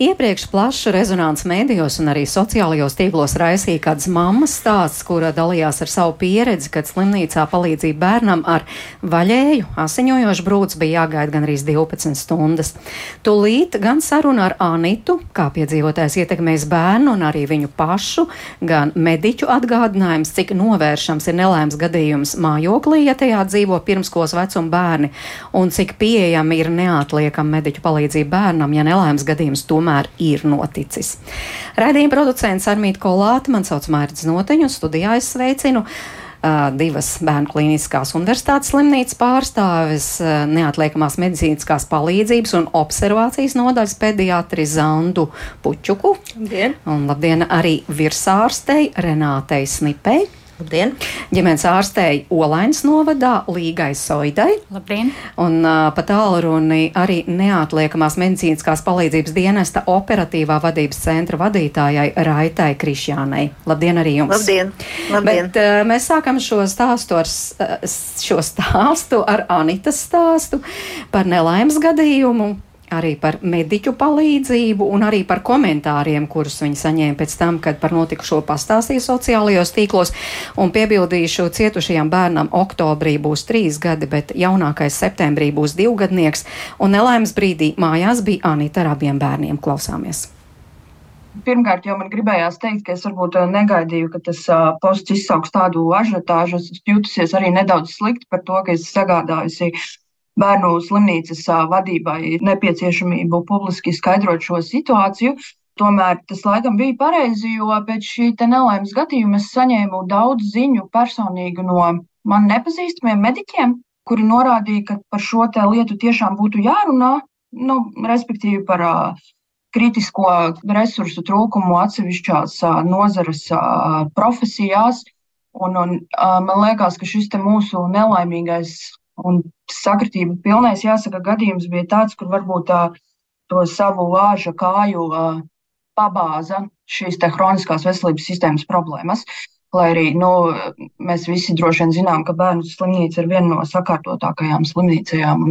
Iepriekš plašu rezonansu mēdījos un arī sociālajos tīklos raisīja kāds mammas stāsts, kura dalījās ar savu pieredzi, kad slimnīcā palīdzīja bērnam ar vaļēju, asiņojošu brūci bija jāgaida gan arī 12 stundas. Tūlīt gan saruna ar Anitu, kā piedzīvotājs ietekmēs bērnu un arī viņu pašu, gan mediķu atgādinājums, cik novēršams ir nelēms gadījums mājoklī, ja tajā dzīvo pirmskolas vecuma bērni, un cik pieejama ir neatliekama mediķu palīdzība bērnam, ja nelēms gadījums tomēr ir noticis. Raidījuma producents Armīti Kolāte, man sauc Mērķis Noteņu, un studijā es sveicinu. Uh, divas bērnu klīniskās universitātes slimnīcas pārstāves, uh, neatliekamās medicīniskās palīdzības un observācijas nodaļas pediatri Zandu Puķuku. Labdien! Un labdien arī virsārstei Renātei Snipei. Labdien! Ģimenes ārstēji Olainas novadā Līgai Soidai. Labdien! Un uh, pa tālruni arī neatliekamās medicīniskās palīdzības dienesta operatīvā vadības centra vadītājai Raitai Krišjānai. Labdien arī jums! Labdien! Labdien. Bet, uh, mēs sākam šo stāstu, ar, šo stāstu ar Anitas stāstu par nelaimes gadījumu arī par mediķu palīdzību un arī par komentāriem, kurus viņi saņēma pēc tam, kad par notikušo pastāstīja sociālajos tīklos. Un piebildīšu, cietušajam bērnam oktobrī būs trīs gadi, bet jaunākais septembrī būs divgadnieks, un nelaimes brīdī mājās bija Anita ar abiem bērniem. Klausāmies! Pirmkārt, jau man gribējās teikt, ka es varbūt negaidīju, ka tas uh, posts izsauks tādu ažiotāžu. Es jutusies arī nedaudz slikti par to, ka es sagādājusi bērnu slimnīcas vadībai nepieciešamību publiski skaidrot šo situāciju. Tomēr tas laikam bija pareizi, jo pēc šī nelaimes gadījuma es saņēmu daudz ziņu personīgi no man nepazīstamiem mediķiem, kuri norādīja, ka par šo lietu tiešām būtu jārunā, nu, respektīvi par uh, kritisko resursu trūkumu atsevišķās uh, nozares uh, profesijās. Un, un, man liekas, ka šis mūsu nelaimīgais Un sakritība pilnais, jāsaka, gadījums bija tāds, kur varbūt tā, to savu vāža kāju uh, pabāza šīs hroniskās veselības sistēmas problēmas. Lai arī nu, mēs visi droši vien zinām, ka bērnu slimnīca ir viena no sakārtotākajām slimnīcām,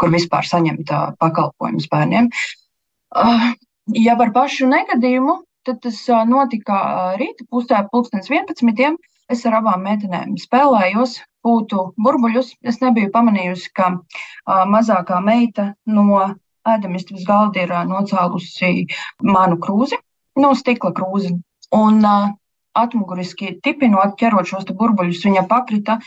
kur vispār saņemt pakalpojumus bērniem. Uh, ja par pašu negadījumu, tad tas uh, notika rīta pusē, pulkstenis 11. Es ar abām meitenēm spēlējos, būtu burbuļus. Es nebiju pamanījusi, ka uh, mazākā meita no ēdamistabas galda ir uh, nocēlusi manu krūzi, no stikla krūzi. Un uh, atmuguriski tipinot, ķerot šos burbuļus, viņa pakrita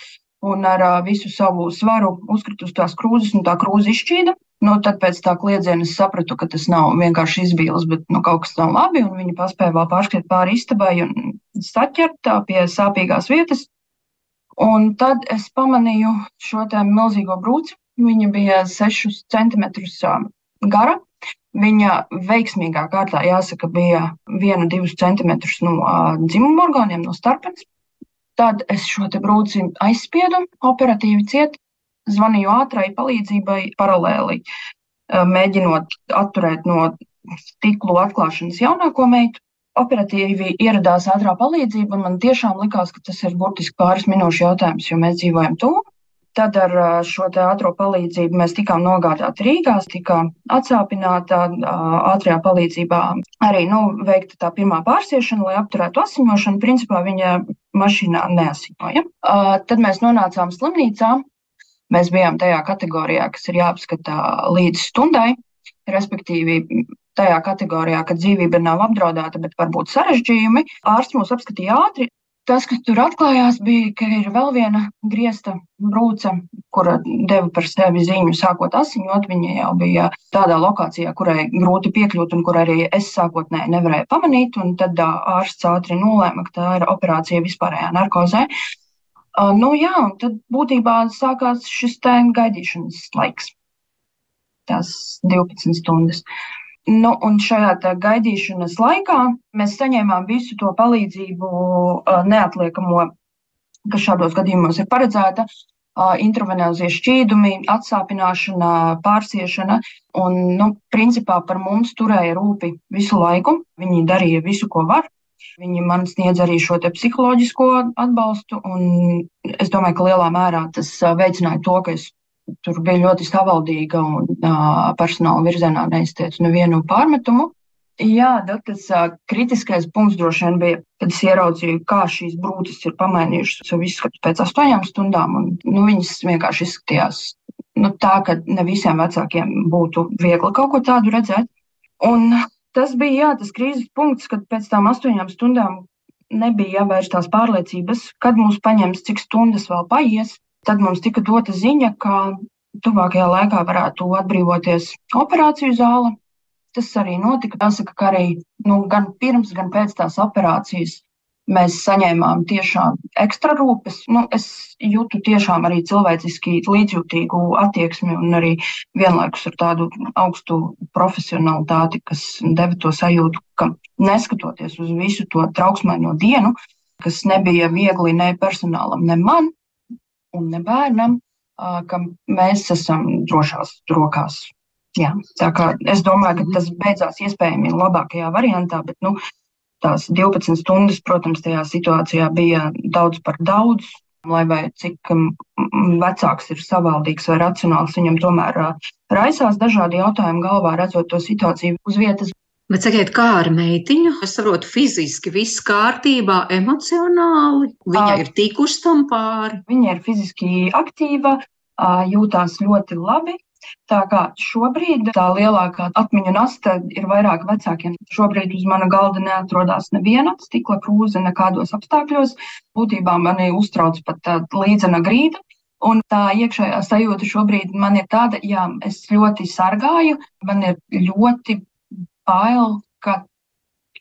un ar uh, visu savu svaru uzkrita uz tās krūzes, un tā krūze izšķīda. Nu, tad pēc tā kliedziena es sapratu, ka tas nav vienkārši izbīlis, bet nu, kaut kas nav labi. Viņa paspēja vēl pārskriet pāri istabai un saķert pie sāpīgās vietas. Un tad es pamanīju šo milzīgo brūci. Viņa bija 6 centimetrus gara. Viņa veiksmīgā kārtā, jāsaka, bija 1-2 centimetrus no dzimuma orgāniem, no starpnes. Tad es šo brūci aizspiedu, operatīvi ciet, zvanīju ātrai palīdzībai paralēli, mēģinot atturēt no stiklu atklāšanas jaunāko meitu operatīvi ieradās ātrā palīdzība. Man tiešām likās, ka tas ir burtiski pāris minūšu jautājums, jo mēs dzīvojam tuvu. Tad ar šo ātrā palīdzību mēs tikām nogādāti Rīgā, tika atsāpināta ātrajā palīdzībā arī nu, veikta tā pirmā pārsiešana, lai apturētu asiņošanu. Principā viņa mašīnā neasiņoja. Tad mēs nonācām slimnīcā. Mēs bijām tajā kategorijā, kas ir jāapskata līdz stundai, respektīvi tajā kategorijā, ka dzīvība nav apdraudēta, bet varbūt sarežģījumi. Ārsts mūs apskatīja ātri. Tas, kas tur atklājās, bija, ka ir vēl viena griezta brūce, kura deva par sevi zīmju, sākot asiņot. Viņa jau bija tādā lokācijā, kurai grūti piekļūt, un kur arī es sākotnēji nevarēju pamanīt. Tad ārsts ātri nolēma, ka tā ir operācija vispārējā narkozē. Nu, jā, un tad būtībā sākās šis gaidīšanas laiks. Tās 12 stundas. Uh, Nu, un šajā gaidīšanas laikā mēs saņēmām visu to palīdzību, neatliekamo, kas šādos gadījumos ir paredzēta. Intravenāzie šķīdumi, atsāpināšana, pārsiešana. Un, nu, principā par mums turēja rūpi visu laiku. Viņi darīja visu, ko var. Viņi man sniedz arī šo psiholoģisko atbalstu. Es domāju, ka lielā mērā tas veicināja to, ka es tur bija ļoti savaldīga un uh, personāla virzienā neizteicu nevienu pārmetumu. Jā, nu, tas uh, kritiskais punkts droši vien bija, kad es ieraudzīju, kā šīs brūces ir pamainījušas savu izskatu pēc astoņām stundām. Un, nu, viņas vienkārši izskatījās nu, tā, ka ne visiem vecākiem būtu viegli kaut ko tādu redzēt. Un tas bija jā, tas krīzes punkts, kad pēc tam astoņām stundām nebija jau vairs tās pārliecības, kad mums paņems, cik stundas vēl paies. Tad mums tika dota ziņa, ka tuvākajā laikā varētu atbrīvoties operāciju zāle tas arī notika. Jāsaka, ka arī nu, gan pirms, gan pēc tās operācijas mēs saņēmām tiešām ekstra rūpes. Nu, es jūtu tiešām arī cilvēciski līdzjūtīgu attieksmi un arī vienlaikus ar tādu augstu profesionalitāti, kas deva to sajūtu, ka neskatoties uz visu to trauksmaino dienu, kas nebija viegli ne personālam, ne man un ne bērnam, ka mēs esam drošās rokās. Jā, tā kā es domāju, ka tas beidzās iespējami labākajā variantā, bet nu, tās 12 stundas, protams, tajā situācijā bija daudz par daudz. Lai vai cik vecāks ir savaldīgs vai racionāls, viņam tomēr raisās dažādi jautājumi galvā, redzot to situāciju uz vietas. Bet sakiet, kā ar meitiņu? Es saprotu, fiziski viss kārtībā, emocionāli. Viņa ir tikusi tam pāri. Viņa ir fiziski aktīva, jūtās ļoti labi. Tā kā šobrīd tā lielākā atmiņu nasta ir vairāk vecākiem. Šobrīd uz mana galda neatrodas neviena stikla krūze nekādos apstākļos. Būtībā mani uztrauc pat līdzena grīda. Un tā iekšējā sajūta šobrīd man ir tāda, ka es ļoti sargāju, man ir ļoti bail, ka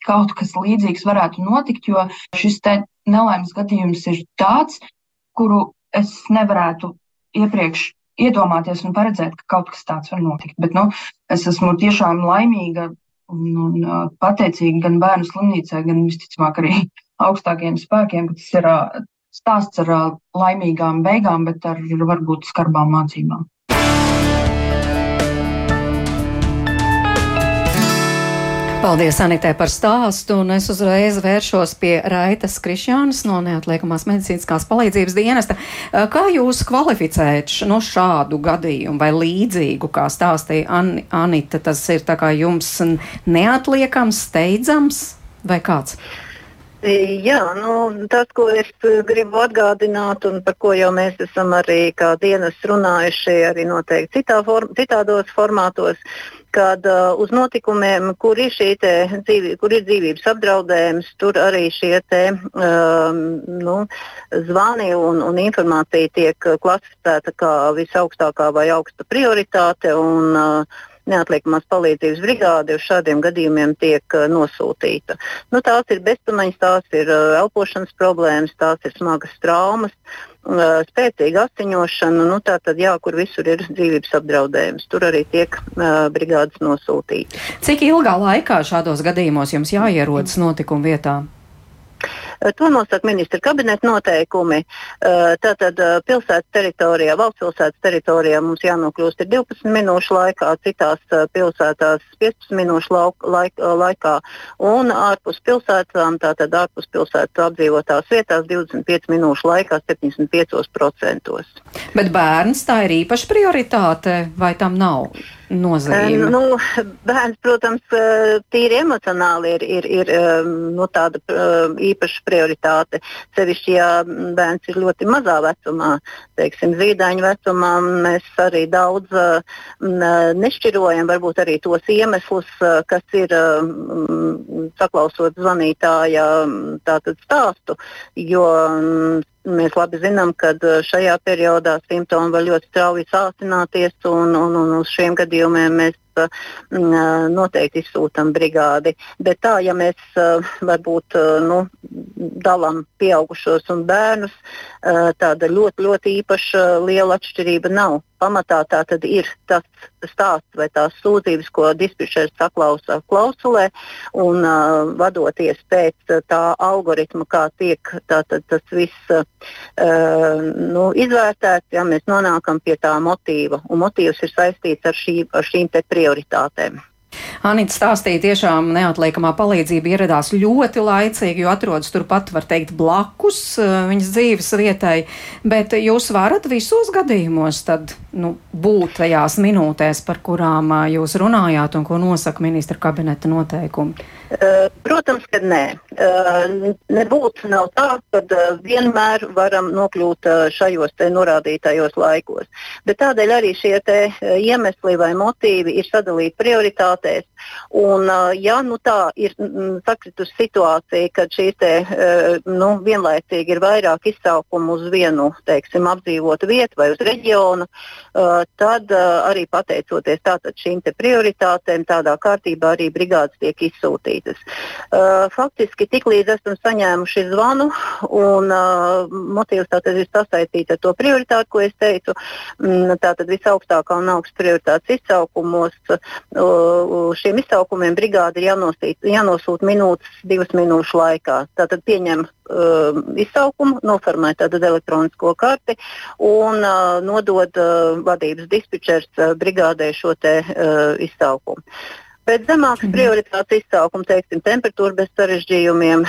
kaut kas līdzīgs varētu notikt, jo šis nelaimes gadījums ir tāds, kuru es nevarētu iepriekš iedomāties un paredzēt, ka kaut kas tāds var notikt. Bet nu, es esmu tiešām laimīga un, un pateicīga gan bērnu slimnīcai, gan visticamāk arī augstākajiem spēkiem, ka tas ir stāsts ar laimīgām beigām, bet ar varbūt skarbām mācībām. Paldies, Anitē, par stāstu, un es uzreiz vēršos pie Raitas Krišjānas no Neatliekamās medicīniskās palīdzības dienesta. Kā jūs kvalificējat no šādu gadījumu vai līdzīgu, kā stāstīja An Anita, tas ir tā kā jums neatliekams, steidzams vai kāds? Jā, nu, tas, ko es gribu atgādināt, un par ko jau mēs esam arī kā dienas runājuši, arī noteikti citā form, citādos formātos, kad uh, uz notikumiem, kur ir, dzīvi, kur ir dzīvības apdraudējums, tur arī šie te, um, nu, zvani un, un informācija tiek klasificēta kā visaugstākā vai augsta prioritāte. Un, uh, Neatliekamās palīdzības brigāde uz šādiem gadījumiem tiek uh, nosūtīta. Nu, tās ir bezpamaņas, tās ir uh, elpošanas problēmas, tās ir smagas traumas. Uh, spēcīga asiņošana, nu, tā tad, jā, kur visur ir dzīvības apdraudējums. Tur arī tiek uh, brigādes nosūtītas. Cik ilgā laikā šādos gadījumos jums jāierodas notikuma vietā? To nosaka ministra kabineta noteikumi. Tātad pilsētas teritorijā, valsts pilsētas teritorijā mums jānokļūst 12 minūšu laikā, citās pilsētās 15 minūšu lauk, laik, laikā un ārpus pilsētām, tātad ārpus pilsētas apdzīvotās vietās 25 minūšu laikā 75%. Bet bērns tā ir īpaša prioritāte vai tam nav? nozīme? Nu, bērns, protams, tīri emocionāli ir, ir, ir nu, tāda īpaša prioritāte. Sevišķi, ja bērns ir ļoti mazā vecumā, teiksim, zīdaiņa vecumā, mēs arī daudz nešķirojam varbūt arī tos iemeslus, kas ir saklausot zvanītāja tātad stāstu, jo Mēs labi zinām, ka šajā periodā simptomi var ļoti strauji sāsināties, un, un, un uz šiem gadījumiem mēs noteikti izsūtām brigādi. Bet tā, ja mēs varbūt nu, dalām pieaugušos un bērnus, tāda ļoti, ļoti īpaša liela atšķirība nav pamatā tā tad ir tas stāsts vai tās sūdzības, ko dispečers saklausa klausulē, un uh, vadoties pēc tā algoritma, kā tiek tātad, tas viss uh, nu, izvērtēts, ja mēs nonākam pie tā motīva, un motīvs ir saistīts ar, šī, ar šīm prioritātēm. Anita stāstīja, tiešām neatliekamā palīdzība ieradās ļoti laicīgi, jo atrodas turpat, var teikt, blakus viņas dzīves vietai, bet jūs varat visos gadījumos tad, nu, būt tajās minūtēs, par kurām jūs runājāt un ko nosaka ministra kabineta noteikumi. Eh, protams, ka nē. Eh, nebūtu nav tā, ka eh, vienmēr varam nokļūt šajos norādītajos laikos. Bet tādēļ arī šie iemesli vai motīvi ir sadalīti prioritātēs. Un, ja nu tā ir sakritusi situācija, kad šīs te, nu, vienlaicīgi ir vairāk izsaukumu uz vienu teiksim, apdzīvotu vietu vai uz reģionu, tad arī pateicoties šīm prioritātēm, tādā kārtībā arī brigādes tiek izsūtītas faktiski tiklīdz esam saņēmuši zvanu, un motīvs tātad ir sasaistīts ar to prioritāti, ko es teicu, tātad visaugstākā un augsts prioritātes izsaukumos. Uh, šiem izsaukumiem brigāde ir jānosīt, jānosūt minūtes, divas minūšu laikā. Tātad pieņem uh, izsaukumu, noformē tātad elektronisko karti un uh, nodod uh, vadības dispečers uh, brigādē šo te uh, izsaukumu. Bet zemāks mhm. prioritātes izsaukums, teiksim, temperatūra bez sarežģījumiem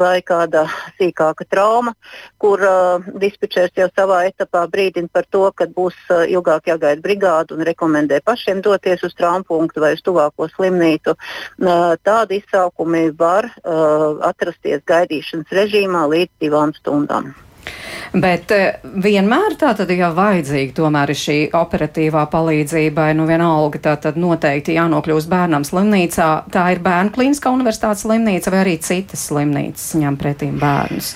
vai kāda sīkāka trauma, kur uh, dispečers jau savā etapā brīdina par to, ka būs uh, ilgāk jāgaida brigādu un rekomendē pašiem doties uz traumu punktu vai uz tuvāko slimnīcu. Uh, tādi izsaukumi var uh, atrasties gaidīšanas režīmā līdz divām stundām. Bet eh, vienmēr tā tad jau vajadzīga tomēr ir šī operatīvā palīdzība, nu vienalga tā tad noteikti jānokļūst bērnam slimnīcā. Tā ir bērnu klīniskā universitātes slimnīca vai arī citas slimnīcas ņem pretīm bērnus.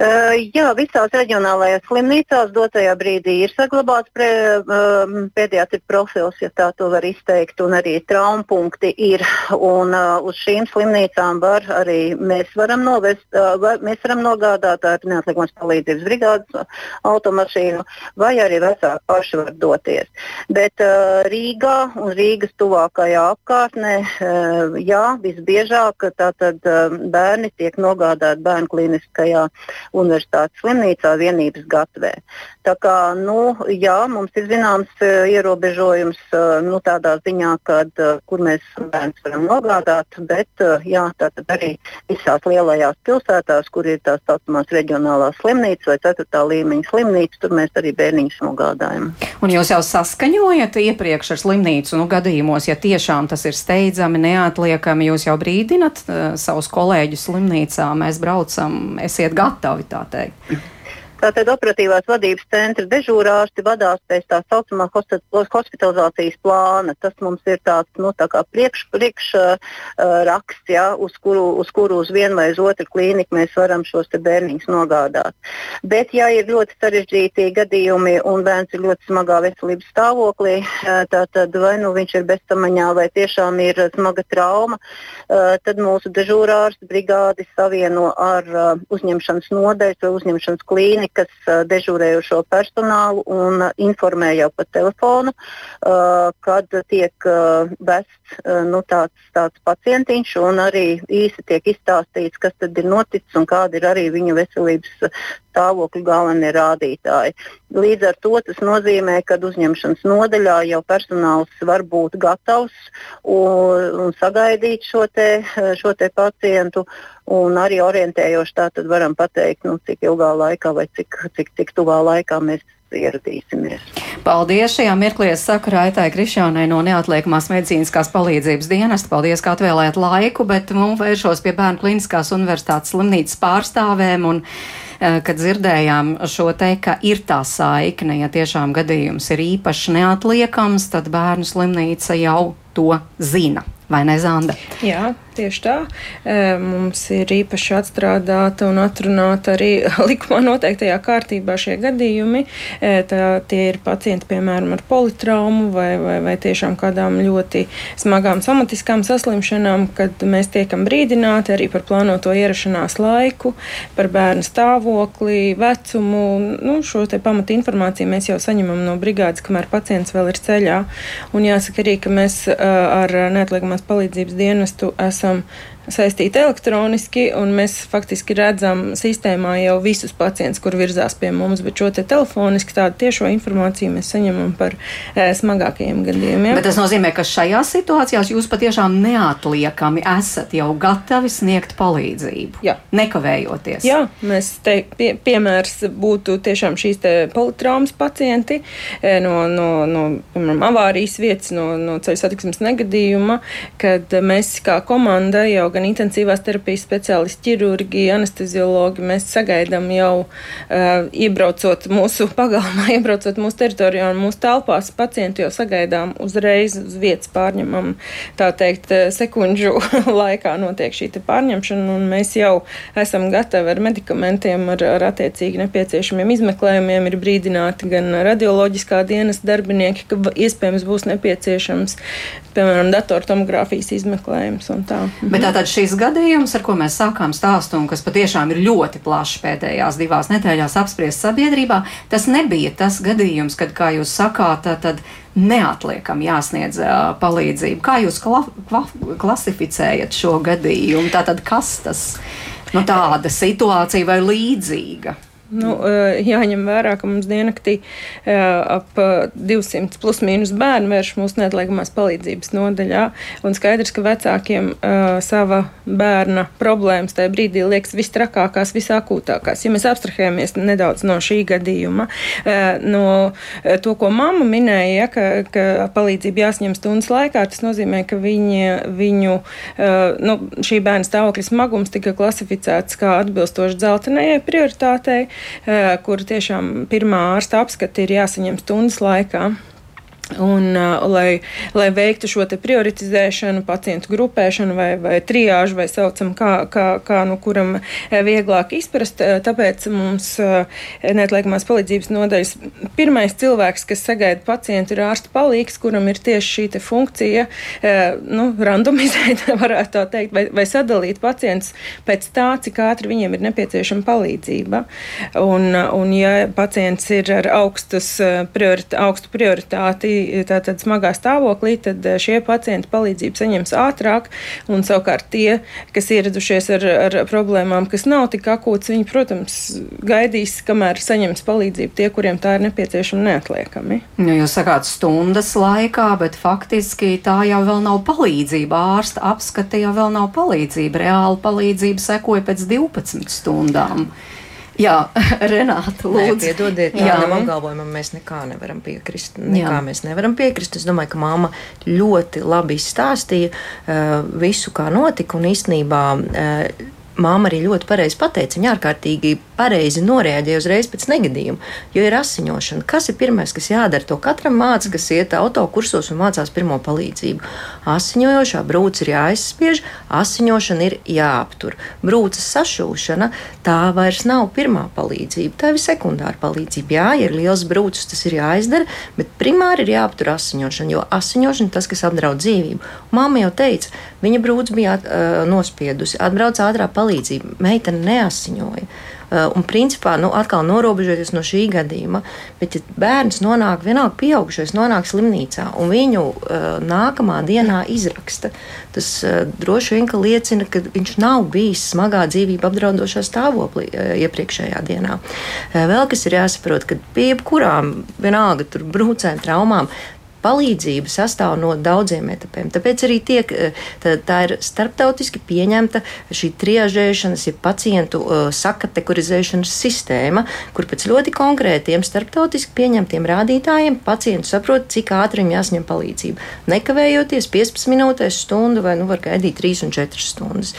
Uh, jā, visās reģionālajās slimnīcās dotajā brīdī ir saglabāts pre, uh, pediatri profils, ja tā to var izteikt, un arī traumapunkti ir. Un, uh, uz šīm slimnīcām var arī mēs varam novest, var, mēs varam nogādāt ar neatliekamās palīdzības brigādes automašīnu, vai arī vecāki paši var doties. Bet Rīgā un Rīgas tuvākajā apkārtnē, jā, visbiežāk tātad bērni tiek nogādāti bērnu klīniskajā universitātes slimnīcā vienības gatavē. Tā kā, nu, jā, mums ir zināms uh, ierobežojums uh, nu, tādā ziņā, kad, uh, kur mēs bērnus varam nogādāt, bet jā, arī visās lielajās pilsētās, kur ir tās saucamās reģionālās slimnīcas vai 4. līmeņa slimnīcas, tur mēs arī bērniņus nogādājam. Un jūs jau saskaņojat iepriekš ar slimnīcu nu, gadījumos, ja tiešām tas ir steidzami, neatliekami, jūs jau brīdinat uh, savus kolēģus slimnīcā, mēs braucam, esiet gatavi tā teikt. Tātad operatīvās vadības centra dežūrārsti vadās pēc tā saucamā hospitalizācijas plāna. Tas mums ir tāds nu, tā priekš, priekš uh, ja, uz, kuru, uz kuru uz vienu vai uz otru klīniku mēs varam šos bērniņus nogādāt. Bet, ja ir ļoti sarežģīti gadījumi un bērns ir ļoti smagā veselības stāvoklī, uh, tad vai nu viņš ir bezsamaņā vai tiešām ir smaga trauma, uh, tad mūsu dežūrārsti brigādi savieno ar uh, uzņemšanas nodeļas vai uzņemšanas klīniku kas uh, dežūrējušo personālu un informē jau pa telefonu, kad tiek vests nu, tāds, tāds pacientiņš un arī īsi tiek izstāstīts, kas tad ir noticis un kāda ir arī viņa veselības stāvokļa galvenie rādītāji. Līdz ar to tas nozīmē, ka uzņemšanas nodaļā jau personāls var būt gatavs un, un sagaidīt šo, te, šo te pacientu. Un arī orientējoši tā tad varam pateikt, nu, cik ilgā laikā vai cik, cik, cik tuvā laikā mēs ieradīsimies. Paldies! Šajā mirklī es saku Raitai Krišānai no neatliekamās medicīniskās palīdzības dienesta. Paldies, ka atvēlējāt laiku, bet mums vēršos pie Bērnu kliniskās universitātes slimnīcas pārstāvēm un kad dzirdējām šo te, ka ir tā saikne, ja tiešām gadījums ir īpaši neatliekams, tad bērnu slimnīca jau to zina. Vai ne, Zanda? Jā, tieši tā. E, mums ir īpaši atstrādāta un atrunāta arī likumā noteiktajā kārtībā šie gadījumi. E, tā, tie ir pacienti, piemēram, ar politraumu vai, vai, vai tiešām kādām ļoti smagām somatiskām saslimšanām, kad mēs tiekam brīdināti arī par plānoto ierašanās laiku, par bērnu stāvokli, vecumu. Nu, šo te pamatu informāciju mēs jau saņemam no brigādes, kamēr pacients vēl ir ceļā. Un jāsaka arī, ka mēs ar neatliekamās neatliekamās palīdzības dienestu esam saistīti elektroniski, un mēs faktiski redzam sistēmā jau visus pacientus, kur virzās pie mums, bet šo te telefoniski tādu tiešo informāciju mēs saņemam par e, smagākajiem gadījumiem. Bet tas nozīmē, ka šajās situācijās jūs patiešām neatliekami esat jau gatavi sniegt palīdzību. Jā. Nekavējoties. Jā, mēs te pie, piemērs būtu tiešām šīs te politraumas pacienti e, no, no, no piemēram, avārijas vietas, no, no ceļu satiksmes negadījuma, kad mēs kā komanda jau gan intensīvās terapijas speciālisti, ķirurgi, anesteziologi. Mēs sagaidām jau uh, iebraucot mūsu pagalmā, iebraucot mūsu teritorijā un mūsu telpās, pacientu jau sagaidām uzreiz uz vietas pārņemam. Tā teikt, eh, sekundžu laikā notiek šī pārņemšana, un mēs jau esam gatavi ar medikamentiem, ar, ar attiecīgi nepieciešamiem izmeklējumiem. Ir brīdināti gan radioloģiskā dienas darbinieki, ka iespējams būs nepieciešams, piemēram, datortomogrāfijas izmeklējums un tā. Bet tā Tātad šis gadījums, ar ko mēs sākām stāstu un kas patiešām ir ļoti plašs pēdējās divās nedēļās apspriests sabiedrībā, tas nebija tas gadījums, kad, kā jūs sakāt, tad neatliekam jāsniedz uh, palīdzību. Kā jūs kla kla klasificējat šo gadījumu? Tātad kas tas? Nu, tāda situācija vai līdzīga? Nu, eh, jāņem vērā, ka mums diennaktī eh, ap 200 eh, plus mīnus bērnu vērš mūsu neatliekamās palīdzības nodaļā. Un skaidrs, ka vecākiem sava bērna problēmas tajā brīdī liekas vistrakākās, visakūtākās. Ja mēs abstrahējamies nedaudz no šī gadījuma, no to, ko mamma minēja, ja, ka, ka palīdzība jāsņem stundas laikā, tas nozīmē, ka viņi, viņu, nu, šī bērna stāvokļa smagums tika klasificēts kā atbilstoši dzeltenajai prioritātei. Eh, kur tiešām pirmā ārsta apskata ir jāsaņem stundas laikā. Un, uh, lai, lai veiktu šo prioritizēšanu, pacientu grupēšanu vai, vai triāžu, vai saucam, kā, kā, kā nu, kuram vieglāk izprast, tāpēc mums uh, neatliekamās palīdzības nodaļas pirmais cilvēks, kas sagaida pacientu, ir ārsta palīgs, kuram ir tieši šī funkcija, uh, nu, randomizēt, varētu tā teikt, vai, vai sadalīt pacientus pēc tā, cik ātri viņiem ir nepieciešama palīdzība. Un, un ja pacients ir ar augstus, prioritā, augstu prioritāti, tātad smagā stāvoklī, tad eh, šie pacienti palīdzību saņems ātrāk, un savukārt tie, kas ieradušies ar, ar problēmām, kas nav tik akūtas, viņi, protams, gaidīs, kamēr saņems palīdzību tie, kuriem tā ir nepieciešama neatliekami. Nu, jūs sakāt stundas laikā, bet faktiski tā jau vēl nav palīdzība. Ārsta apskate jau vēl nav palīdzība. Reāla palīdzība sekoja pēc 12 stundām. Jā, Renāta, lūdzu. Nē, piedodiet, tādam apgalvojumam mēs nekā nevaram piekrist. Nekā Jā. mēs nevaram piekrist. Es domāju, ka māma ļoti labi izstāstīja uh, visu, kā notika, un īstenībā uh, māma arī ļoti pareizi pateica. Viņa ārkārtīgi pareizi noreaģēja uzreiz pēc negadījuma, jo ir asiņošana. Kas ir pirmais, kas jādara? To katram mācās, kas iet autokursos un mācās pirmo palīdzību. Asiņojošā brūce ir jāizspiež, asiņošana ir jāaptur. Brūces sašūšana tā vairs nav pirmā palīdzība, tā ir sekundāra palīdzība. Jā, ir liels brūcis, tas ir jāizdara, bet primāri ir jāaptur asiņošana, jo asiņošana ir tas, kas apdraud dzīvību. Māma jau teica, viņa brūce bija uh, nospiedusi, atbrauc ātrā palīdzība, meitene neasiņoja. Uh, un, principā, nu, atkal norobežoties no šī gadījuma, bet, ja bērns nonāk, vienalga pieaugušais, nonāk slimnīcā un viņu uh, nākamā dienā izraksta, tas uh, droši vien liecina, ka viņš nav bijis smagā dzīvību apdraudošā stāvoklī uh, iepriekšējā dienā. Uh, vēl kas ir jāsaprot, ka pie jebkurām, vienalga, brūcēm, traumām, palīdzība sastāv no daudziem etapiem. Tāpēc arī tiek, eh, tā, tā ir starptautiski pieņemta šī triažēšanas, ja pacientu uh, sakategorizēšanas sistēma, kur pēc ļoti konkrētiem starptautiski pieņemtiem rādītājiem pacients saprot, cik ātri viņam jāsņem palīdzību. Nekavējoties 15 minūtēs, stundu vai nu var gaidīt 3 un 4 stundas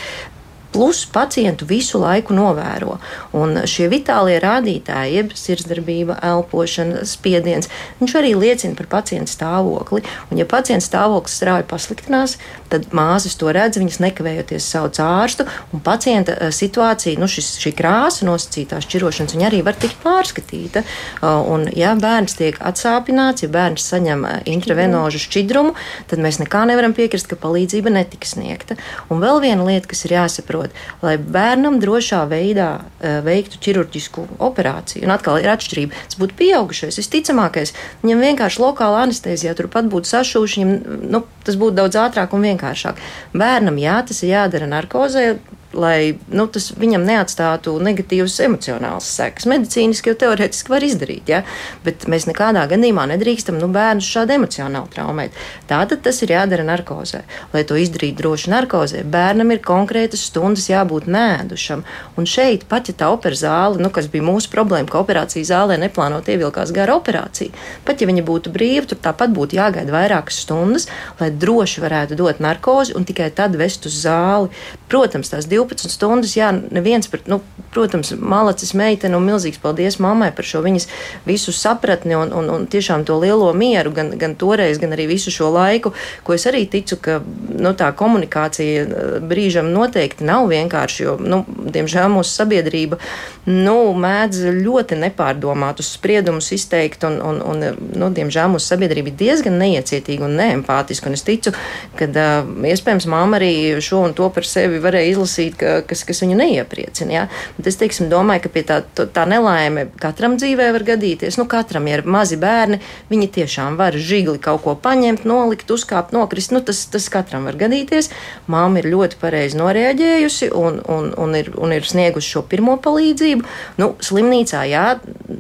plus pacientu visu laiku novēro. Un šie vitālie rādītāji, jeb sirdsdarbība, elpošana, spiediens, viņš arī liecina par pacienta stāvokli. Un, ja pacienta stāvoklis strauji pasliktinās, tad māsas to redz, viņas nekavējoties sauc ārstu, un pacienta eh, situācija, nu, šis, šī krāsa nosacītās šķirošanas, viņa arī var tikt pārskatīta. Uh, un, ja bērns tiek atsāpināts, ja bērns saņem eh, intravenožu šķidrumu, tad mēs nekā nevaram piekrist, ka palīdzība netiks sniegta. Un vēl viena lieta, kas ir jāsaprot, saprot, lai bērnam drošā veidā uh, veiktu ķirurģisku operāciju. Un atkal ir atšķirība. Tas būtu pieaugušais, visticamākais. Viņam vienkārši lokāla anestezija turpat būtu sašūši, viņam nu, tas būtu daudz ātrāk un vienkāršāk. Bērnam jā, tas ir jādara narkozē lai nu, tas viņam neatstātu negatīvas emocionālas sekas. Medicīniski jau teorētiski var izdarīt, ja? bet mēs nekādā gadījumā nedrīkstam nu, bērnu šādi emocionāli traumēt. Tātad tas ir jādara narkozē. Lai to izdarītu droši narkozē, bērnam ir konkrētas stundas jābūt nēdušam. Un šeit, pat ja tā opera zāle, nu, kas bija mūsu problēma, ka operācijas zālē neplānot ievilkās gara operācija, pat ja viņa būtu brīva, tur tāpat būtu jāgaida vairākas stundas, lai droši varētu dot narkozi un tikai tad vest uz zāli. Protams, tās 12 stundas, jā, neviens, par, nu, protams, malacis meitene un milzīgs paldies mammai par šo viņas visu sapratni un, un, un tiešām to lielo mieru, gan, gan toreiz, gan arī visu šo laiku, ko es arī ticu, ka nu, tā komunikācija eh, brīžam noteikti nav vienkārši, jo, nu, diemžēl mūsu sabiedrība, nu, mēdz ļoti nepārdomātus spriedumus izteikt un, un, un nu, diemžēl mūsu sabiedrība ir diezgan neiecietīga un neempātiska, un es ticu, ka uh, iespējams mamma arī šo un to par sevi varēja izlasīt, ka, kas, kas viņu neiepriecina. Ja? Bet es teiksim, domāju, ka tā, tā nelaime katram dzīvē var gadīties. Nu, katram ir mazi bērni, viņi tiešām var žigli kaut ko paņemt, nolikt, uzkāpt, nokrist. Nu, tas, tas katram var gadīties. Māma ir ļoti pareizi noreaģējusi un, un, un, ir, un ir sniegusi šo pirmo palīdzību. Nu, slimnīcā, jā,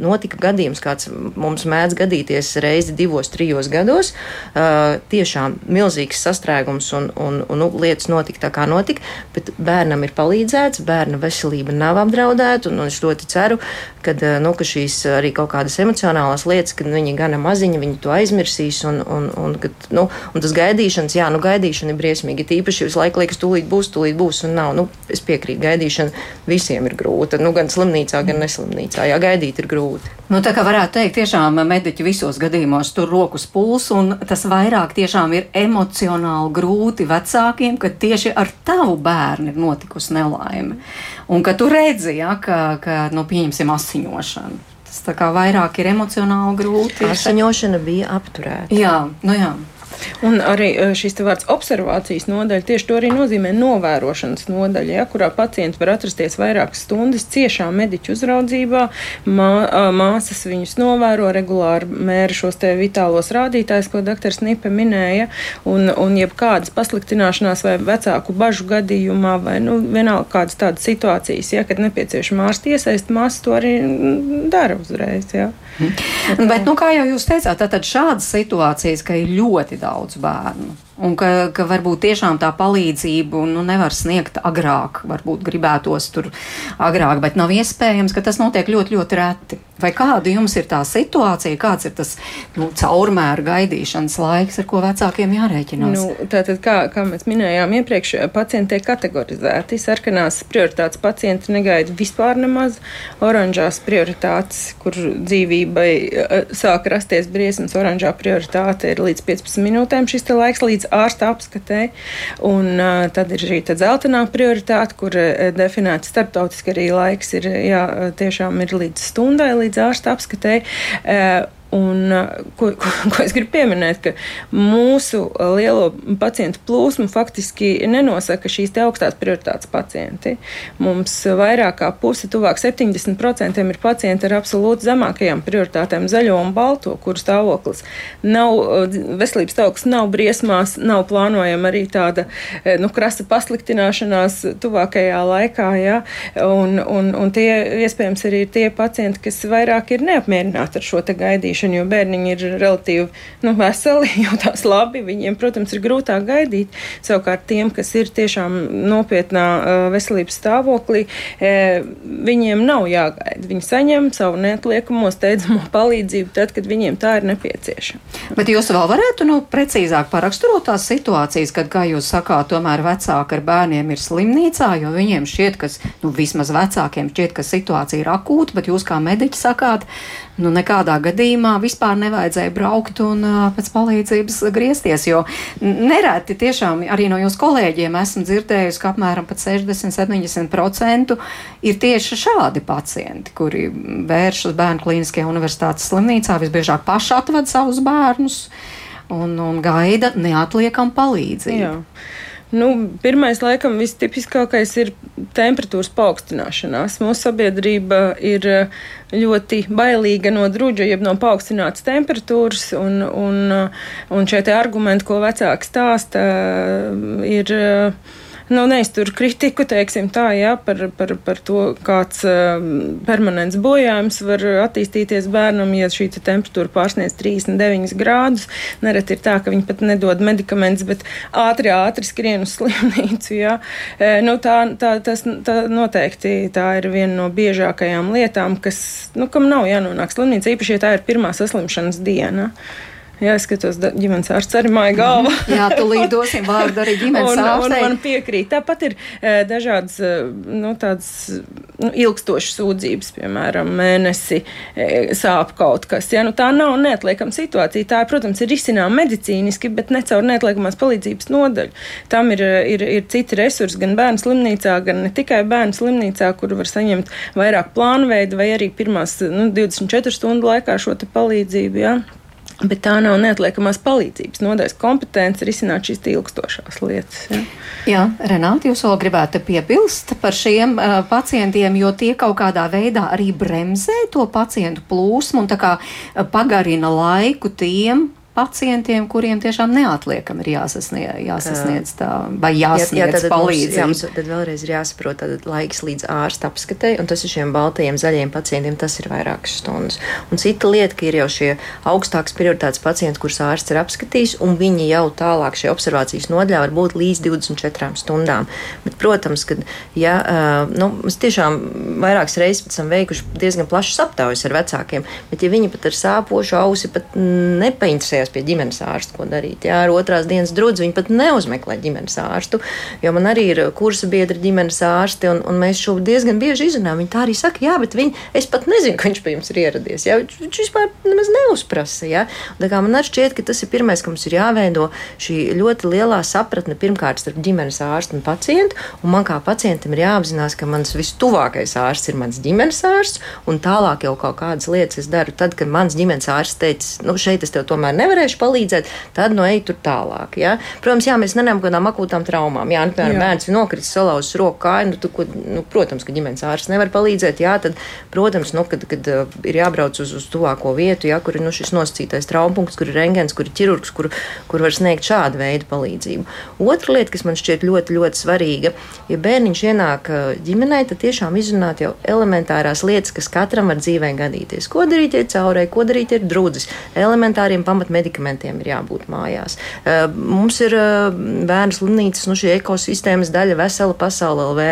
notika gadījums, kāds mums mēdz gadīties reizi divos, trijos gados. Uh, tiešām milzīgs sastrēgums un, un, un nu, lietas notika tā, kā notika bet bērnam ir palīdzēts, bērna veselība nav apdraudēta, un, un es ļoti ceru, kad, eh, nu, ka šīs arī kaut kādas emocionālās lietas, kad viņi gana maziņi, viņi to aizmirsīs, un, un, un, kad, nu, un tas gaidīšanas, jā, nu, gaidīšana ir briesmīgi, tīpaši visu laiku liekas, tūlīt būs, tūlīt būs, un nav, nu, es piekrītu, gaidīšana visiem ir grūta, nu, gan slimnīcā, gan neslimnīcā, jā, gaidīt ir grūti. Nu, tā kā varētu teikt, tiešām mediķi visos gadījumos tur rokas pulsu, un tas vairāk tiešām ir emocionāli grūti vecākiem, ka tieši ar tavu bērnu ir notikusi nelaime. Un ka tu redzi, ja, ka, ka nu, pieņemsim asiņošanu. Tas tā kā vairāk ir emocionāli grūti. Asiņošana bija apturēta. Jā, nu jā. Un arī e, šis vārds observācijas nodaļa tieši to arī nozīmē novērošanas nodaļa, ja, kurā pacienti var atrasties vairākas stundas ciešā mediķu uzraudzībā. Mā, māsas viņus novēro, regulāri mēra šos te vitālos rādītājus, ko dr. Snipe minēja, un, un jebkādas pasliktināšanās vai vecāku bažu gadījumā, vai nu, vienalga kādas tādas situācijas, ja, kad nepieciešama ārsta iesaist, māsas to arī dara uzreiz. Ja. Mm. Bet, nu, kā jau jūs teicāt, tad šādas situācijas, ka ir ļoti daudz bērnu. Un ka, ka varbūt tiešām tā palīdzību nu, nevar sniegt agrāk, varbūt gribētos tur agrāk, bet nav iespējams, ka tas notiek ļoti, ļoti reti. Vai kāda jums ir tā situācija, kāds ir tas nu, caurmēra gaidīšanas laiks, ar ko vecākiem jārēķinās? Nu, tātad, kā, kā mēs minējām iepriekš, pacienti tiek kategorizēti. Sarkanās prioritātes pacienti negaida vispār nemaz, oranžās prioritātes, kur dzīvībai eh, sāk rasties briesmas, oranžā prioritāte ir līdz 15 minūtēm šis laiks līdz ārsta apskatē. Un uh, tad ir šī zeltainā prioritāte, kur uh, definēta starptautiski arī laiks ir jā, tiešām ir līdz stundai, līdz ārsta apskatē. Uh, Un, ko, ko, ko es gribu pieminēt, ka mūsu lielo pacientu plūsmu faktiski nenosaka šīs augstās prioritātes pacienti. Mums vairāk kā puse, tuvāk 70% ir pacienti ar absolūti zemākajām prioritātēm, zaļo un balto, kuru stāvoklis nav, veselības stāvoklis nav briesmās, nav plānojama arī tāda nu, krasa pasliktināšanās tuvākajā laikā. Ja? Un, un, un tie iespējams arī ir tie pacienti, kas vairāk ir neapmierināti ar šo gaidīšanu gaidīšanu, jo bērniņi ir relatīvi nu, veseli, jūtas labi. Viņiem, protams, ir grūtāk gaidīt. Savukārt tiem, kas ir tiešām nopietnā veselības stāvoklī, viņiem nav jāgaida. Viņi saņem savu neatliekamo steidzamo palīdzību tad, kad viņiem tā ir nepieciešama. Bet jūs vēl varētu nu, precīzāk paraksturot tās situācijas, kad, kā jūs sakāt, tomēr vecāki ar bērniem ir slimnīcā, jo viņiem šķiet, ka nu, vismaz vecākiem šķiet, ka situācija ir akūta, bet jūs kā mediķi sakāt, nu, nekādā gadījumā vispār nevajadzēja braukt un uh, pēc palīdzības griezties, jo nereti tiešām arī no jūsu kolēģiem esmu dzirdējusi, ka apmēram pat 60-70% ir tieši šādi pacienti, kuri vēršas bērnu klīniskajā universitātes slimnīcā, visbiežāk paši atved savus bērnus un, un gaida neatliekam palīdzību. Jā. Nu, pirmais, laikam, vistipiskākais ir temperatūras paaugstināšanās. Mūsu sabiedrība ir ļoti bailīga no drudža, jeb no paaugstinātas temperatūras, un, un, un šie argumenti, ko vecāki stāsta, ir nu, neiztur kritiku, teiksim tā, jā, par, par, par to, kāds uh, permanents bojājums var attīstīties bērnam, ja šī te temperatūra pārsniedz 39 grādus. Nereti ir tā, ka viņi pat nedod medikamentus, bet ātri, ātri skrien uz slimnīcu, jā. E, nu, tā, tā, tas, tā noteikti tā ir viena no biežākajām lietām, kas, nu, kam nav jānonāk slimnīcā, īpaši, ja tā ir pirmā saslimšanas diena. Jā, es skatos, ģimenes ārsts arī māja galva. Mhm. Jā, tu līdosim vārdu arī ģimenes ārstei. Man piekrīt. Tāpat ir e, dažādas e, nu, tādas nu, ilgstošas sūdzības, piemēram, mēnesi e, sāp kaut kas. Jā, nu, tā nav neatliekama situācija. Tā, protams, ir risināma medicīniski, bet ne caur neatliekamās palīdzības nodaļu. Tam ir, ir, ir citi resursi gan bērnu slimnīcā, gan ne tikai bērnu slimnīcā, kur var saņemt vairāk plānveidu vai arī pirmās nu, 24 stundu laikā šo palīdzību. Jā. Bet tā nav neatliekamās palīdzības nodaļas kompetence risināt šīs ilgstošās lietas. Ja? Jā, Renāti, jūs vēl gribētu piebilst par šiem uh, pacientiem, jo tie kaut kādā veidā arī bremzē to pacientu plūsmu un tā kā pagarina laiku tiem pacientiem, kuriem tiešām neatliekami ir jāsasniedz, jāsasniedz tā, vai jāsniedz jā, jā, tad palīdzība. Mums, jā, tad vēlreiz ir jāsaprot, tad laiks līdz ārsta apskatei, un tas ir šiem baltajiem, zaļiem pacientiem, tas ir vairākas stundas. Un cita lieta, ka ir jau šie augstāks prioritātes pacienti, kurus ārsts ir apskatījis, un viņi jau tālāk šajā observācijas nodaļā var būt līdz 24 stundām. Bet, protams, ka, ja, nu, mēs tiešām vairākas reizes esam veikuši diezgan plašas aptaujas ar vecākiem, bet ja viņi pat ar sāpošu ausi pat nepainteresē vērsties pie ģimenes ārsta, ko darīt. Jā, ar otrās dienas drudzi viņi pat neuzmeklē ģimenes ārstu, jo man arī ir kursa biedri ģimenes ārsti, un, un mēs šo diezgan bieži izrunājam. Viņi tā arī saka, jā, bet viņi, es pat nezinu, ka viņš pie jums ir ieradies. Jā, viņš vispār nemaz neuzprasa. Jā. Tā kā man šķiet, ka tas ir pirmais, ka mums ir jāveido šī ļoti lielā sapratne pirmkārt starp ģimenes ārstu un pacientu, un man kā pacientam ir jāapzinās, ka mans vistuvākais ārsts ir mans ģimenes ārsts, un tālāk jau kaut kādas lietas es daru tad, kad mans ģimenes ārsts teica, nu šeit es tev tomēr nevaru nevarēšu palīdzēt, tad no ej tur tālāk. Ja? Protams, jā, mēs nenām kādām akūtām traumām. Jā, nu, piemēram, bērns ir nokritis, salauzis roku kāju, nu, tu, ko, nu, protams, ka ģimenes ārsts nevar palīdzēt. Jā, tad, protams, nu, kad, kad uh, ir jābrauc uz, uz tuvāko vietu, jā, kur ir nu, šis nosacītais traumas, kur ir rengens, kur ir ķirurgs, kur, kur var sniegt šādu veidu palīdzību. Otra lieta, kas man šķiet ļoti, ļoti svarīga, ja bērniņš ienāk uh, ģimenē, tad tiešām izrunāt jau elementārās lietas, kas katram var dzīvē gadīties. Ko darīt ar caurē, ko darīt ar drūdzes, elementāriem pamatmedicinām medikamentiem ir jābūt mājās. Mums ir bērnu slimnīcas, nu, šī ekosistēmas daļa, vesela pasaule LV,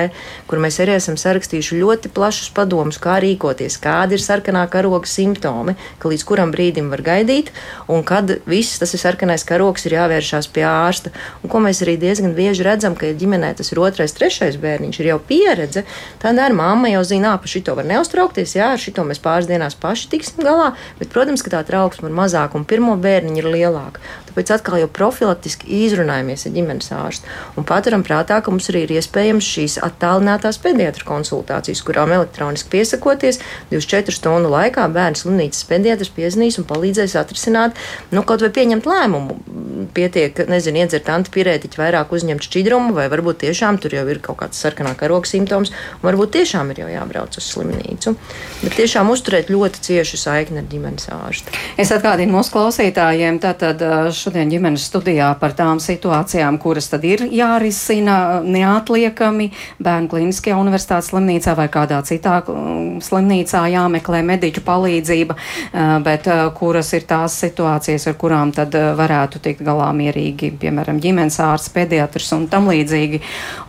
kur mēs arī esam sarakstījuši ļoti plašus padomus, kā rīkoties, kādi ir sarkanā karoga simptomi, ka līdz kuram brīdim var gaidīt, un kad viss tas ir sarkanais karogs, ir jāvēršās pie ārsta. Un ko mēs arī diezgan bieži redzam, ka ja ģimenē tas ir otrais, trešais bērniņš, ir jau pieredze, tad ar mammu jau zina, pa šito var neuztraukties, jā, ar šito mēs pāris dienās paši tiksim galā, bet, protams, ka tā trauksme ir mazāka un pirmo bērnu bērniņi ir lielāki. Tāpēc atkal jau profilaktiski izrunājamies ar ģimenes ārstu un paturam prātā, ka mums arī ir iespējams šīs attālinātās pediatra konsultācijas, kurām elektroniski piesakoties 24 stundu laikā bērnu slimnīcas pediatrs piezīmēs un palīdzēs atrisināt, nu, kaut vai pieņemt lēmumu. Pietiek, nezinu, iedzert antipirētiķu, vairāk uzņemt šķidrumu, vai varbūt tiešām tur jau ir kaut kāds sarkanā karoga simptoms, un varbūt tiešām ir jau jābrauc uz slimnīcu. Bet tiešām uzturēt ļoti ciešu saikni ar ģimenes ārstu. Es atgādinu mūsu klausītājiem, tātad šodien ģimenes studijā par tām situācijām, kuras tad ir jārisina neatliekami bērnu klīniskajā universitātes slimnīcā vai kādā citā mm, slimnīcā jāmeklē mediķu palīdzība, eh, bet eh, kuras ir tās situācijas, ar kurām tad eh, varētu tikt galā mierīgi, piemēram, ģimenes ārsts, pediatrs un tam līdzīgi,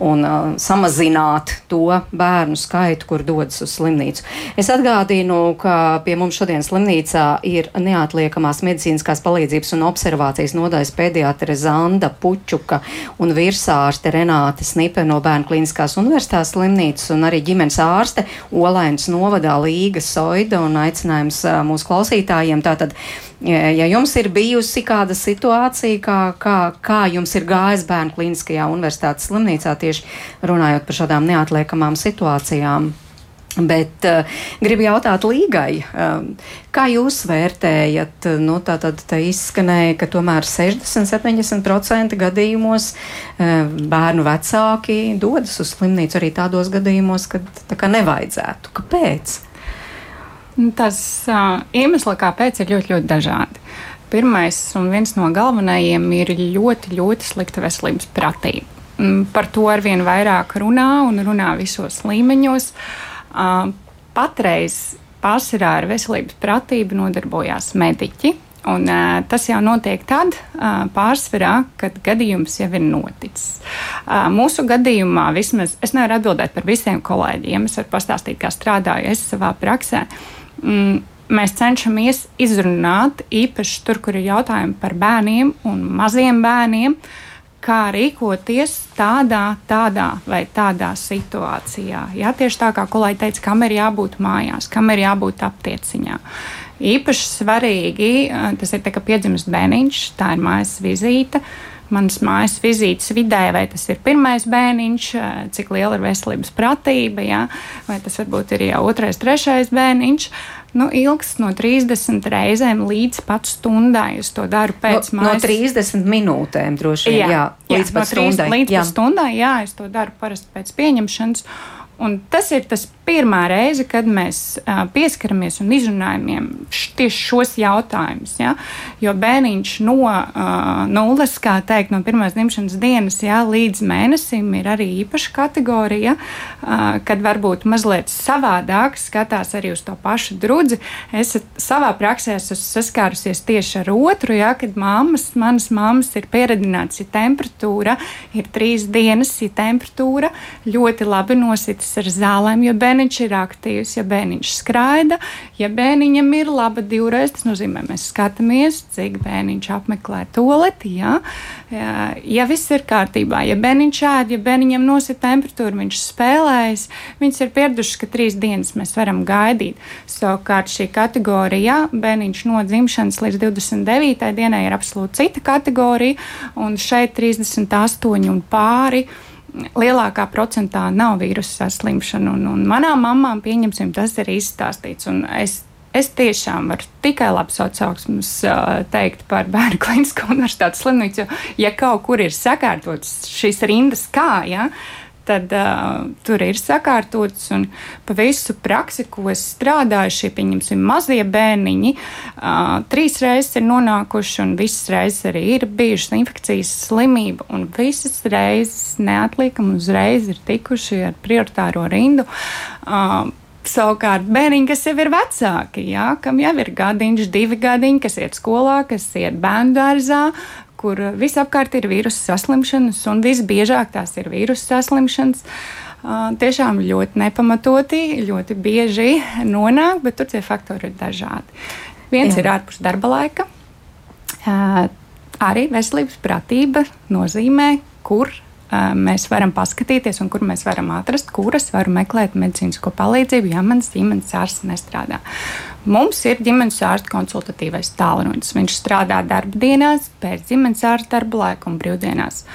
un samazināt to bērnu skaitu, kur dodas uz slimnīcu. Es atgādinu, ka pie mums šodien slimnīcā ir neatliekamās medicīniskās palīdzības un observācijas pediatrijas nodaļas pediatre Zanda Pučuka un virsārste Renāte Snipe no Bērnu klīniskās universitātes slimnīcas un arī ģimenes ārste Olainas novadā Līga Soida un aicinājums mūsu klausītājiem. Tātad, ja jums ir bijusi kāda situācija, kā, kā, kā jums ir gājis Bērnu klīniskajā universitātes slimnīcā tieši runājot par šādām neatliekamām situācijām, Bet uh, gribu jautāt Līgai, uh, kā jūs vērtējat, nu, tā tad te izskanēja, ka tomēr 60-70% gadījumos uh, bērnu vecāki dodas uz slimnīcu arī tādos gadījumos, kad tā kā nevajadzētu. Kāpēc? Tas uh, iemesli, kāpēc, ir ļoti, ļoti dažādi. Pirmais un viens no galvenajiem ir ļoti, ļoti slikta veselības pratība. Mm, par to arvien vairāk runā un runā visos līmeņos. Uh, Patreiz pārsvarā ar veselības pratību nodarbojās mediķi. Un, uh, tas jau notiek tad, uh, pārsvarā, kad gadījums jau ir noticis. Uh, mūsu gadījumā, vismaz es nevaru atbildēt par visiem kolēģiem, es varu pastāstīt, kā strādāju es savā praksē. Mm, mēs cenšamies izrunāt īpaši tur, kur ir jautājumi par bērniem un maziem bērniem. Uh, kā rīkoties tādā, tādā vai tādā situācijā. Jā, tieši tā kā kolēģi teica, kam ir jābūt mājās, kam ir jābūt aptieciņā. Īpaši svarīgi tas ir, tā, ka piedzimst bērniņš, tā ir mājas vizīte. Manas mājas vizītes vidē, vai tas ir pirmais bērniņš, cik liela ir veselības pratība, jā, vai tas varbūt ir jau otrais, trešais bērniņš. Uh, Nu, ilgs no 30 reizēm līdz pat stundai. Es to daru pēc no, mājas. No 30 minūtēm droši vien. Jā, jā, līdz jā, pat no 3, stundai. Līdz jā. pat stundai, jā, es to daru parasti pēc pieņemšanas. Un tas ir tas pirmā reize, kad mēs uh, pieskaramies un izrunājam tieši šos jautājumus. Ja? Jo bērniņš no uh, nulles, kā teikt, no pirmās dzimšanas dienas ja, līdz mēnesim ir arī īpaša kategorija, uh, kad varbūt mazliet savādāk skatās arī uz to pašu drudzi. Es savā praksē esmu saskārusies tieši ar otru, ja, kad mammas, manas mammas ir pieredzināts, ja temperatūra ir trīs dienas, ja temperatūra ļoti labi nositas ar zālēm, jo bērniņš ir aktīvs, ja bērniņš skraida, ja bērniņam ir laba divreiz, tas nozīmē, mēs skatāmies, cik bērniņš apmeklē toleti, ja, ja, ja viss ir kārtībā, ja bērniņš ēd, ja bērniņam nosit temperatūra, viņš spēlējas, viņas ir pieradušas, ka trīs dienas mēs varam gaidīt. Savukārt šī kategorija, bērniņš no dzimšanas līdz 29. dienai ir absolūti cita kategorija, un šeit 38 un pāri lielākā procentā nav vīrusu saslimšana. Un, un manām mamām, pieņemsim, tas ir izstāstīts. Es, es tiešām varu tikai labs atsauksmes uh, teikt par Bērnu Klinisko universitātes slimnīcu. Ja kaut kur ir sakārtots šīs rindas kā, ja, tad uh, tur ir sakārtots un pa visu praksi, ko es strādāju, šie, pieņemsim, mazie bērniņi, uh, trīs reizes ir nonākuši un visas reizes arī ir bijušas infekcijas slimība un visas reizes neatliekam uzreiz ir tikuši ar prioritāro rindu. Uh, Savukārt, bērniņi, kas jau ir vecāki, jā, kam jau ir gadiņš, divi gadiņi, kas iet skolā, kas iet bērnu dārzā, kur visapkārt ir vīrusu saslimšanas, un visbiežāk tās ir vīrusu saslimšanas. Tiešām ļoti nepamatoti, ļoti bieži nonāk, bet tur tie faktori ir dažādi. Viens Jā. ir ārpus darba laika. Arī veselības pratība nozīmē, kur mēs varam paskatīties un kur mēs varam atrast, kuras varu meklēt medicīnisko palīdzību, ja mans ģimenes ārsts nestrādā. Mums ir ģimenes ārsta konsultatīvais tālrunis. Viņš strādā darba dienās, pēc ģimenes ārsta darba laika un brīvdienās.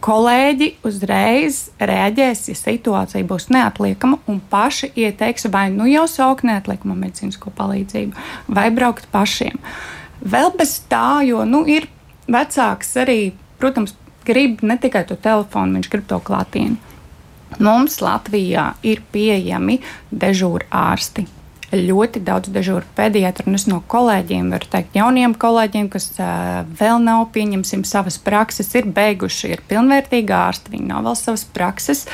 Kolēģi uzreiz reaģēs, ja situācija būs neatliekama, un paši ieteiks, vai nu jau saukt neatliekamo medicīnisko palīdzību, vai braukt pašiem. Vēl bez tā, jo nu, ir vecāks arī, protams, grib ne tikai to telefonu, viņš grib to klātieni. Mums Latvijā ir pieejami dežūra ārsti. Ļoti daudz dežūru pediatru, un es no kolēģiem varu teikt, jauniem kolēģiem, kas uh, vēl nav, pieņemsim, savas prakses, ir beiguši, ir pilnvērtīgi ārsti, viņi nav vēl savas prakses,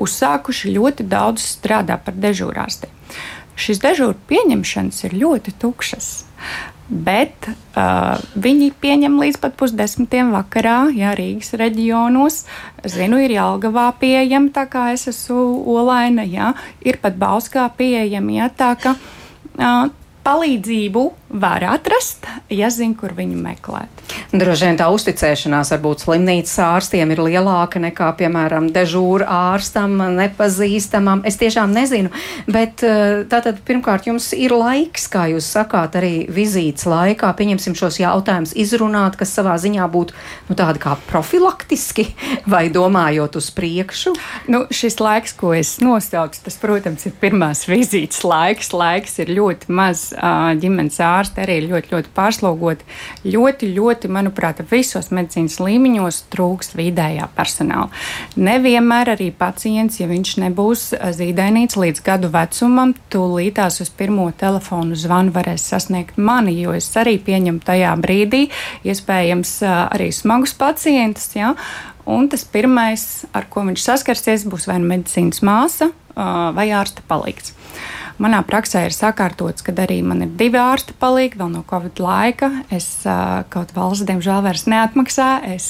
uzsākuši ļoti daudz strādā par dežūrārstiem. Šīs dežūru pieņemšanas ir ļoti tukšas bet uh, viņi pieņem līdz pat pusdesmitiem vakarā, ja Rīgas reģionos. Zinu, ir Jālgavā pieejama, tā kā es esmu olaina, ja ir pat Bauskā pieejama, ja tā ka. Uh, palīdzību var atrast, ja zina, kur viņu meklēt. Droši vien tā uzticēšanās varbūt slimnīcas ārstiem ir lielāka nekā, piemēram, dežūra ārstam, nepazīstamam. Es tiešām nezinu, bet eh, tātad pirmkārt jums ir laiks, kā jūs sakāt, arī vizītes laikā, pieņemsim šos jautājumus izrunāt, kas savā ziņā būtu nu, tādi kā profilaktiski vai domājot uz priekšu. Nu, šis laiks, ko es nosaucu, tas, protams, ir pirmās vizītes laiks. Laiks ir ļoti maz ģimenes ārsti, arī ļoti, ļoti pārslogoti. Ļoti, ļoti, manuprāt, visos medicīnas līmeņos trūkst vidējā personāla. Nevienmēr arī pacients, ja viņš nebūs zīdainīts līdz gadu vecumam, tūlītās uz pirmo telefonu zvanu varēs sasniegt mani, jo es arī pieņemu tajā brīdī iespējams arī smagus pacientus. Ja? Un tas pirmais, ar ko viņš saskarsies, būs vai nu medicīnas māsa vai ārsta palīgs. Manā praksē ir sakārtots, ka arī man ir divi ārsti palīgi vēl no Covid laika. Es kaut valsts, diemžēl, vairs neatmaksā. Es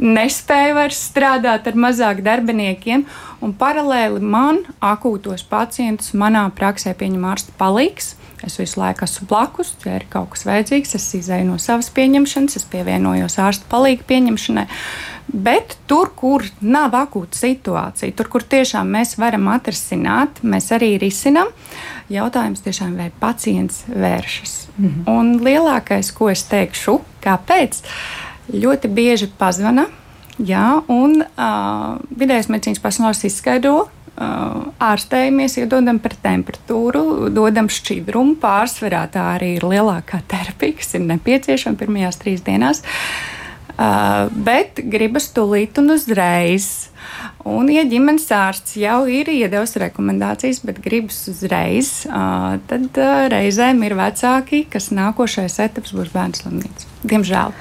nespēju vairs strādāt ar mazāk darbiniekiem. Un paralēli man akūtos pacientus manā praksē pieņem ārsta palīgs. Es visu laiku esmu blakus, ja ir kaut kas vajadzīgs, es izēju no savas pieņemšanas, es pievienojos ārsta palīga pieņemšanai. Bet tur, kur nav akūta situācija, tur, kur tiešām mēs varam atrisināt, mēs arī risinām. Jautājums tiešām, vai pacients vēršas. Mm -hmm. Un lielākais, ko es teikšu, kāpēc, ļoti bieži pazvana. Jā, un uh, vidējais medicīnas personāls izskaidro, ārstējamies, iedodam par temperatūru, dodam šķidrumu. Pārsvarā tā arī ir lielākā terapija, kas ir nepieciešama pirmajās trīs dienās. Uh, bet gribas tūlīt un uzreiz. Un, ja ģimenes ārsts jau ir iedevis rekomendācijas, bet gribas uzreiz, uh, tad uh, reizēm ir vecāki, kas nākošais etaps būs bērnu slimnīca. Diemžēl.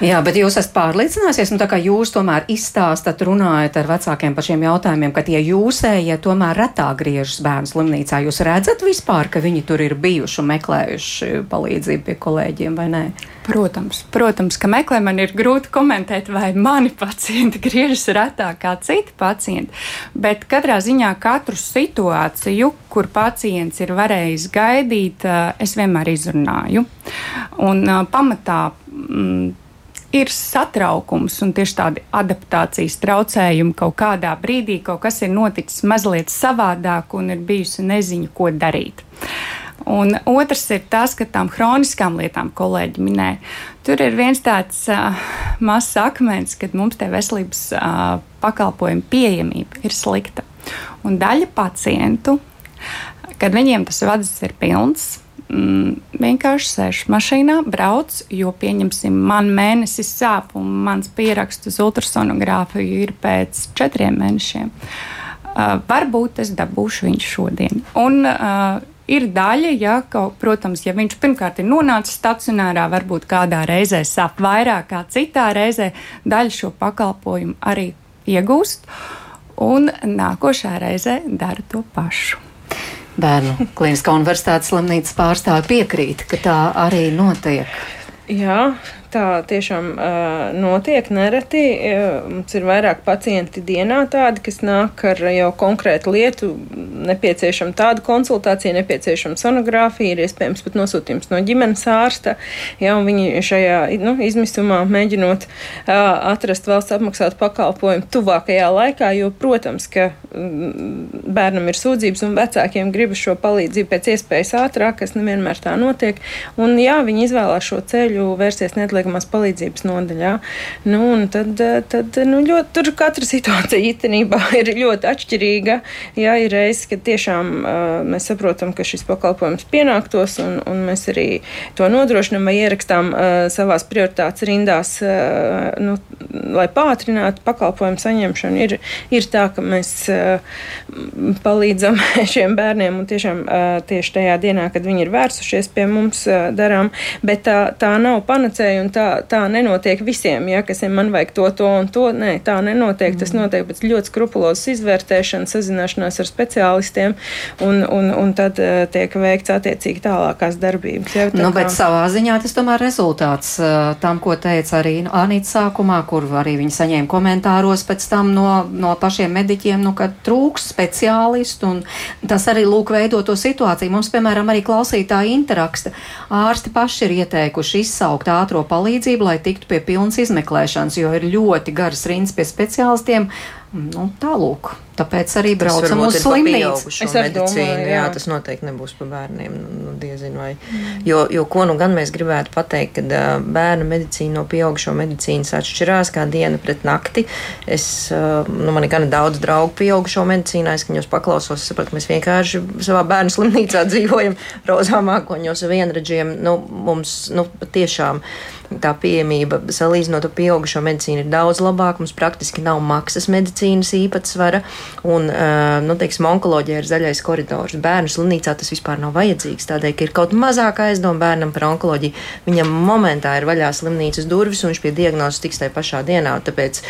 Jā, bet jūs esat pārliecinājusies, nu, tā kā jūs tomēr izstāstat, runājat ar vecākiem par šiem jautājumiem, ka tie jūsējie tomēr retāk griežas bērnu slimnīcā. Jūs redzat vispār, ka viņi tur ir bijuši un meklējuši palīdzību pie kolēģiem vai nē? Protams, protams, ka meklē man ir grūti komentēt, vai mani pacienti griežas retāk kā citi pacienti. Bet katrā ziņā katru situāciju, kur pacients ir varējis gaidīt, es vienmēr izrunāju. Un pamatā mm, ir satraukums un tieši tādi adaptācijas traucējumi kaut kādā brīdī, kaut kas ir noticis mazliet savādāk un ir bijusi neziņa, ko darīt. Un otrs ir tas, ka tām chroniskām lietām, kolēģi minēja, tur ir viens tāds uh, mazs akmens, kad mums tie veselības uh, pakalpojumu pieejamība ir slikta. Un daļa pacientu, kad viņiem tas vads ir pilns, mm, vienkārši sēž mašīnā, brauc, jo, pieņemsim, man mēnesis sāp un mans pieraksts uz ultrasonogrāfiju ir pēc četriem mēnešiem. Uh, varbūt es dabūšu viņu šodien. Un, uh, ir daļa, ja, ka, protams, ja viņš pirmkārt ir nonācis stacionārā, varbūt kādā reizē sāp vairāk kā citā reizē, daļa šo pakalpojumu arī iegūst, un nākošā reizē dara to pašu. Bērnu Kliniskā universitātes slimnīcas pārstāvi piekrīt, ka tā arī notiek. Jā, Tā tiešām uh, notiek nereti. Mums ir vairāk pacienti dienā tādi, kas nāk ar jau konkrētu lietu, nepieciešama tāda konsultācija, nepieciešama sonogrāfija, ir iespējams pat nosūtījums no ģimenes ārsta. Jā, viņi šajā nu, izmisumā mēģinot uh, atrast valsts apmaksātu pakalpojumu tuvākajā laikā, jo, protams, ka bērnam ir sūdzības un vecākiem gribas šo palīdzību pēc iespējas ātrāk, kas nevienmēr tā notiek. Un jā, viņi izvēlās šo ceļu vērsties neatliekamās palīdzības nodaļā. Nu, tad, tad nu, ļoti, tur katra situācija īstenībā ir ļoti atšķirīga. Jā, ir reizes, kad tiešām mēs saprotam, ka šis pakalpojums pienāktos, un, un mēs arī to nodrošinām vai ierakstām savās prioritātes rindās, nu, lai pātrinātu pakalpojumu saņemšanu. Ir, ir tā, ka mēs palīdzam šiem bērniem un tiešām uh, tieši tajā dienā, kad viņi ir vērsušies pie mums, uh, darām, bet tā, tā nav panacēja un tā, tā nenotiek visiem, ja, kas ir man vajag to, to un to. Nē, tā nenotiek. Mm. Tas notiek pēc ļoti skrupulozas izvērtēšanas, sazināšanās ar speciālistiem, un, un, un tad tiek veikts attiecīgi tālākās darbības. Jau, tā nu, kā... bet savā ziņā tas tomēr rezultāts tam, ko teica arī Anīta sākumā, kur arī viņi saņēma komentāros pēc tam no, no pašiem mediķiem, nu, ka trūks speciālistu, un tas arī lūk veido to situāciju. Mums, piemēram, arī klausītāji interaksta. Ārsti paši ir ieteikuši izsaukt ātro palīdzību, lai tiktu pie pilnas izmeklēšanas, jo ir ļoti garas rindas pie speciālistiem. Nu, Tālūk, tāpēc arī braucam uz slimnīcu. Es medicīnu, domāju, jā. jā, tas noteikti nebūs par bērniem. Nu, nu, diezinu, vai. Mm. Jo, jo ko nu gan mēs gribētu pateikt, ka uh, bērnu medicīna no pieaugušo medicīnas atšķirās kā diena pret nakti. Es, uh, nu, man ir gana daudz draugu pieaugušo medicīnā, es viņos paklausos, sapratu, mēs vienkārši savā bērnu slimnīcā dzīvojam rozā mākoņos vienradžiem. Nu, mums nu, tiešām tā pieejamība salīdzinot ar pieaugušo medicīnu ir daudz labāka. Mums praktiski nav maksas medicīnas īpatsvara, un, nu, teiksim, onkoloģija ir zaļais koridors. Bērnu slimnīcā tas vispār nav vajadzīgs, tādēļ, ka ir kaut mazāk aizdoma bērnam par onkoloģiju. Viņam momentā ir vaļā slimnīcas durvis, un viņš pie diagnozes tiks tajā pašā dienā. Tāpēc,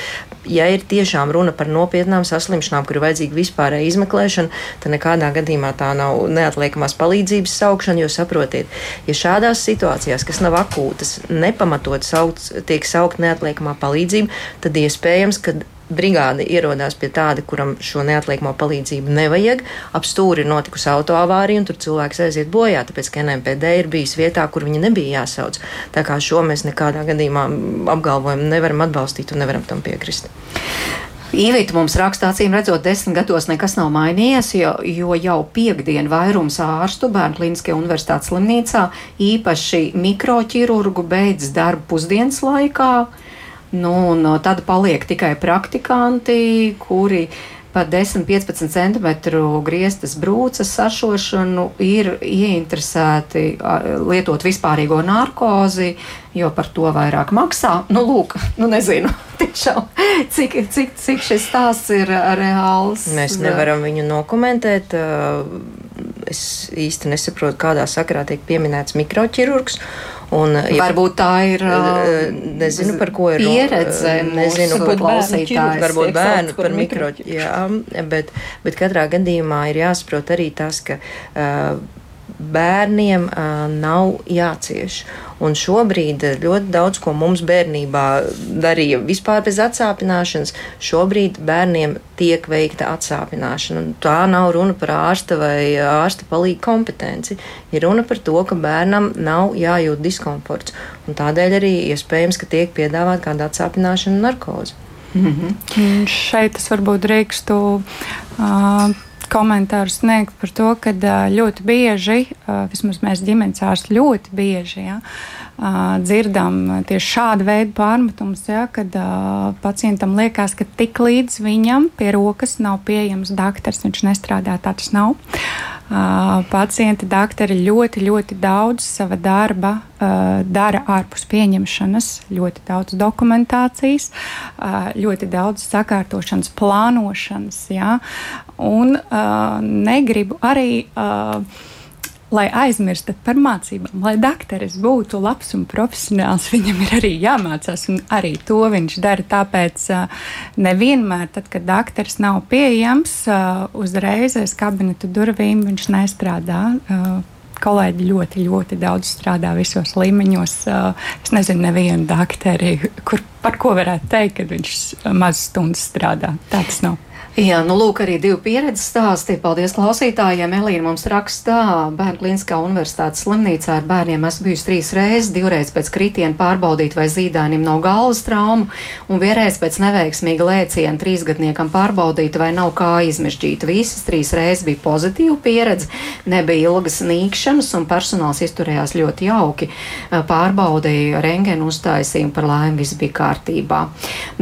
ja ir tiešām runa par nopietnām saslimšanām, kur ir vajadzīga vispārēja izmeklēšana, tad nekādā gadījumā tā nav neatliekamās palīdzības saukšana, jo saprotiet, ja šādās situācijās, kas nav akūtas, nepamatīgas, pamatot sauc, tiek saukt neatliekamā palīdzība, tad iespējams, ka brigāde ierodās pie tāda, kuram šo neatliekamo palīdzību nevajag. Ap stūri ir notikusi autoavārija, un tur cilvēks aiziet bojā, tāpēc ka NMPD ir bijis vietā, kur viņa nebija jāsauc. Tā kā šo mēs nekādā gadījumā apgalvojam, nevaram atbalstīt un nevaram tam piekrist. Īvīta mums rakstā, acīm redzot, desmit gados nekas nav mainījies, jo, jo jau piekdien vairums ārstu Bērnu Kliniskajā universitātes slimnīcā, īpaši mikroķirurgu, beidz darbu pusdienas laikā. Nu, un tad paliek tikai praktikanti, kuri pa 10-15 cm grieztas brūces sašošanu ir ieinteresēti lietot vispārīgo narkozi, jo par to vairāk maksā. Nu, lūk, nu nezinu, tiešām, cik, cik, cik šis stāsts ir reāls. Mēs nevaram viņu nokomentēt. Es īsti nesaprotu, kādā sakarā tiek pieminēts mikroķirurgs. Un, ja, Varbūt tā ir. Nezinu, par ko ir pieredze. Nezinu, par klausītāju. Varbūt bērnu par mikroķirurgu. Jā, bet, bet katrā gadījumā ir jāsaprot arī tas, ka. Uh, bērniem uh, nav jācieš. Un šobrīd ļoti daudz ko mums bērnībā darīja vispār bez atsāpināšanas. Šobrīd bērniem tiek veikta atsāpināšana. Un tā nav runa par ārsta vai ārsta palīgu kompetenci. Ir runa par to, ka bērnam nav jājūt diskomforts. Un tādēļ arī iespējams, ka tiek piedāvāta kāda atsāpināšana un narkoze. Mm -hmm. Šeit es varbūt drīkstu. Uh, komentāru sniegt par to, ka ļoti bieži, vismaz mēs ģimenes ārsti ļoti bieži ja, dzirdam tieši šādu veidu pārmetumus, ja, kad pacientam liekas, ka tik līdz viņam pie rokas nav pieejams doktors, viņš nestrādā, tā tas nav. Pacienti, doktori ļoti, ļoti daudz sava darba dara ārpus pieņemšanas, ļoti daudz dokumentācijas, ļoti daudz sakārtošanas, plānošanas. Ja? Un negribu arī lai aizmirstat par mācībām, lai dakteris būtu labs un profesionāls, viņam ir arī jāmācās, un arī to viņš dara. Tāpēc nevienmēr, tad, kad dakteris nav pieejams, uzreiz aiz kabineta durvīm viņš nestrādā kolēģi ļoti, ļoti daudz strādā visos līmeņos. Es nezinu, nevienu dakteri, kur, par ko varētu teikt, ka viņš maz stundas strādā. Tā tas nav. Jā, nu lūk, arī divi pieredzes stāsti. Paldies klausītājiem. Elīna mums rakstā, Bērnu klīniskā universitātes slimnīcā ar bērniem esmu bijusi trīs reizes, divreiz pēc kritiena pārbaudīt, vai zīdainim nav galvas trauma, un vienreiz pēc neveiksmīga lēciena trīsgadniekam pārbaudīt, vai nav kā izmežģīta. Visas trīs reizes bija pozitīva pieredze, nebija ilgas nīkšanas, un personāls izturējās ļoti jauki. Pārbaudīja rengenu uztaisījumu, par laimi viss bija kārtībā.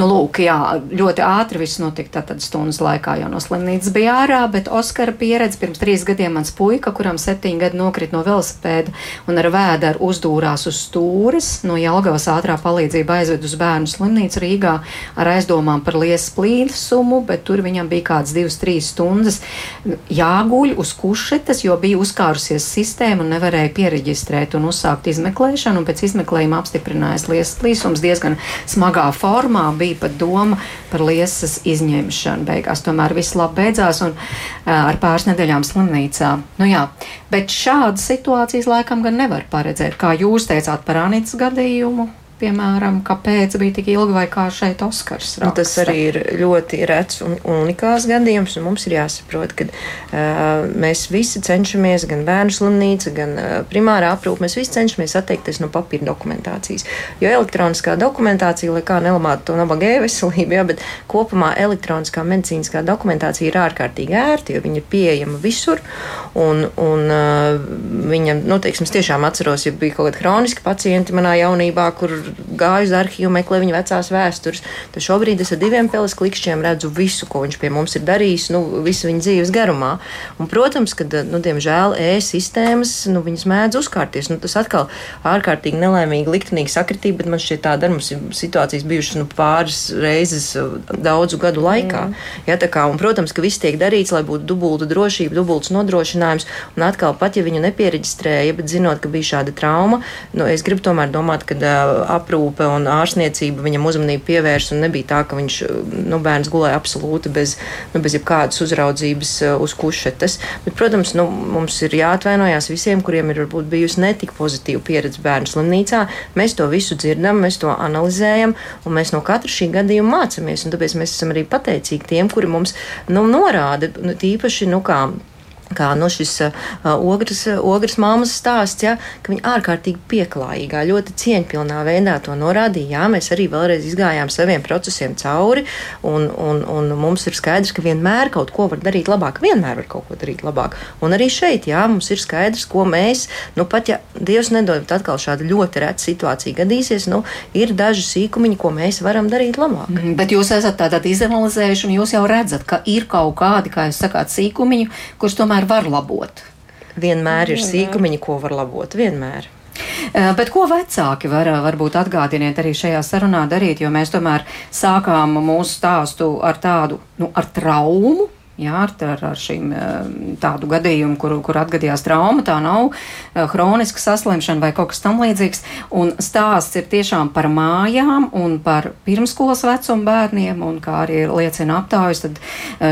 Nu, lūk, jā, ļoti ātri viss notika tātad stundas stundas laikā jau no slimnīcas bija ārā, bet Oskara pieredze pirms trīs gadiem mans puika, kuram septiņi gadi nokrita no velosipēda un ar vēderu uzdūrās uz stūres, no Jelgavas ātrā palīdzība aizved uz bērnu slimnīcu Rīgā ar aizdomām par liesas plīsumu, bet tur viņam bija kāds divas, trīs stundas jāguļ uz kušetes, jo bija uzkārusies sistēma un nevarēja pieregistrēt un uzsākt izmeklēšanu, un pēc izmeklējuma apstiprinājās liesas plīsums diezgan smagā formā, bija pat doma par liesas izņemšanu. Beigās tomēr viss labi beidzās un ar pāris nedēļām slimnīcā. Nu jā, bet šādas situācijas laikam gan nevar paredzēt, kā jūs teicāt par Anītas gadījumu piemēram, kāpēc bija tik ilgi vai kā šeit Oskars raksta. Nu, tas arī ir ļoti rets un unikāls gadījums, un mums ir jāsaprot, ka uh, mēs visi cenšamies, gan bērnu slimnīca, gan uh, primārā aprūpe, mēs visi cenšamies atteikties no papīra dokumentācijas. Jo elektroniskā dokumentācija, lai kā nelamātu to nabagēju veselību, jā, bet kopumā elektroniskā medicīniskā dokumentācija ir ārkārtīgi ērta, jo viņa ir pieejama visur, un, un uh, viņa, nu, teiksim, tiešām atceros, ja bija kaut kādi hroniski pacienti manā jaunībā, kur gāju uz arhīvu, meklēju viņa vecās vēstures. Tad šobrīd es ar diviem peles klikšķiem redzu visu, ko viņš pie mums ir darījis, nu, visu viņa dzīves garumā. Un, protams, ka, nu, diemžēl, e-sistēmas, nu, viņas mēdz uzkārties. Nu, tas atkal ārkārtīgi nelaimīgi, liktenīgi sakritība, bet man šķiet tāda ar mums situācijas bijušas nu, pāris reizes daudzu gadu laikā. Mm. Ja, kā, un, protams, ka viss tiek darīts, lai būtu dubulta drošība, dubults nodrošinājums. Un atkal, pat ja viņu nepiereģistrēja, bet zinot, ka bija šāda trauma, nu, es gribu tomēr domāt, ka uh, aprūpe un ārstniecība viņam uzmanību pievērsa. Nebija tā, ka viņš nu, bērns gulēja absolūti bez, nu, bez jebkādas uzraudzības uh, uz kušetes. Bet, protams, nu, mums ir jāatvainojas visiem, kuriem ir varbūt bijusi netik pozitīva pieredze bērnu slimnīcā. Mēs to visu dzirdam, mēs to analizējam un mēs no katra šī gadījuma mācāmies. Tāpēc mēs esam arī pateicīgi tiem, kuri mums nu, norāda, nu, tīpaši, nu, kā kā no šis uh, ogres, ogres māmas stāsts, ja, ka viņa ārkārtīgi pieklājīgā, ļoti cieņpilnā veidā to norādīja. Jā, mēs arī vēlreiz izgājām saviem procesiem cauri, un, un, un mums ir skaidrs, ka vienmēr kaut ko var darīt labāk, vienmēr var kaut ko darīt labāk. Un arī šeit, jā, mums ir skaidrs, ko mēs, nu pat ja Dievs nedod, tad atkal šāda ļoti reta situācija gadīsies, nu ir daži sīkumiņi, ko mēs varam darīt labāk. Mm, bet jūs esat tātad izanalizējuši, un jūs jau redzat, ka ir kaut kādi, kā jūs sakāt, sīkumiņi, kurus tomēr tomēr var labot. Vienmēr ir sīkumiņi, ko var labot. Vienmēr. Bet ko vecāki var varbūt atgādiniet arī šajā sarunā darīt, jo mēs tomēr sākām mūsu stāstu ar tādu, nu, ar traumu, Jā, ar, ar, ar šīm tādu gadījumu, kur, kur atgadījās trauma, tā nav hroniska saslimšana vai kaut kas tam līdzīgs. Un stāsts ir tiešām par mājām un par pirmskolas vecuma bērniem, un kā arī liecina aptaujas, tad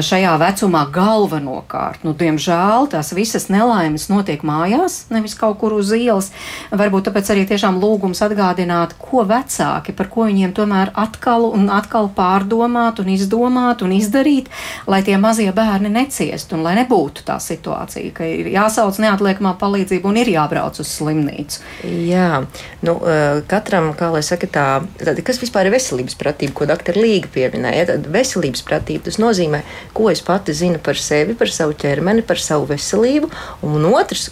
šajā vecumā galvenokārt, nu, diemžēl, tās visas nelaimes notiek mājās, nevis kaut kur uz ielas. Varbūt tāpēc arī tiešām lūgums atgādināt, ko vecāki, par ko viņiem tomēr atkal un atkal pārdomāt un izdomāt un izdarīt, lai tie mazie bērni neciest un lai nebūtu tā situācija, ka ir jāsauc neatliekamā palīdzība un ir jābrauc uz slimnīcu. Jā, nu, eh, katram, kā lai saka, tā, tad, kas vispār ir veselības pratība, ko doktora Līga pieminēja, tad veselības pratība tas nozīmē, ko es pati zinu par sevi, par savu ķermeni, par savu veselību, un otrs,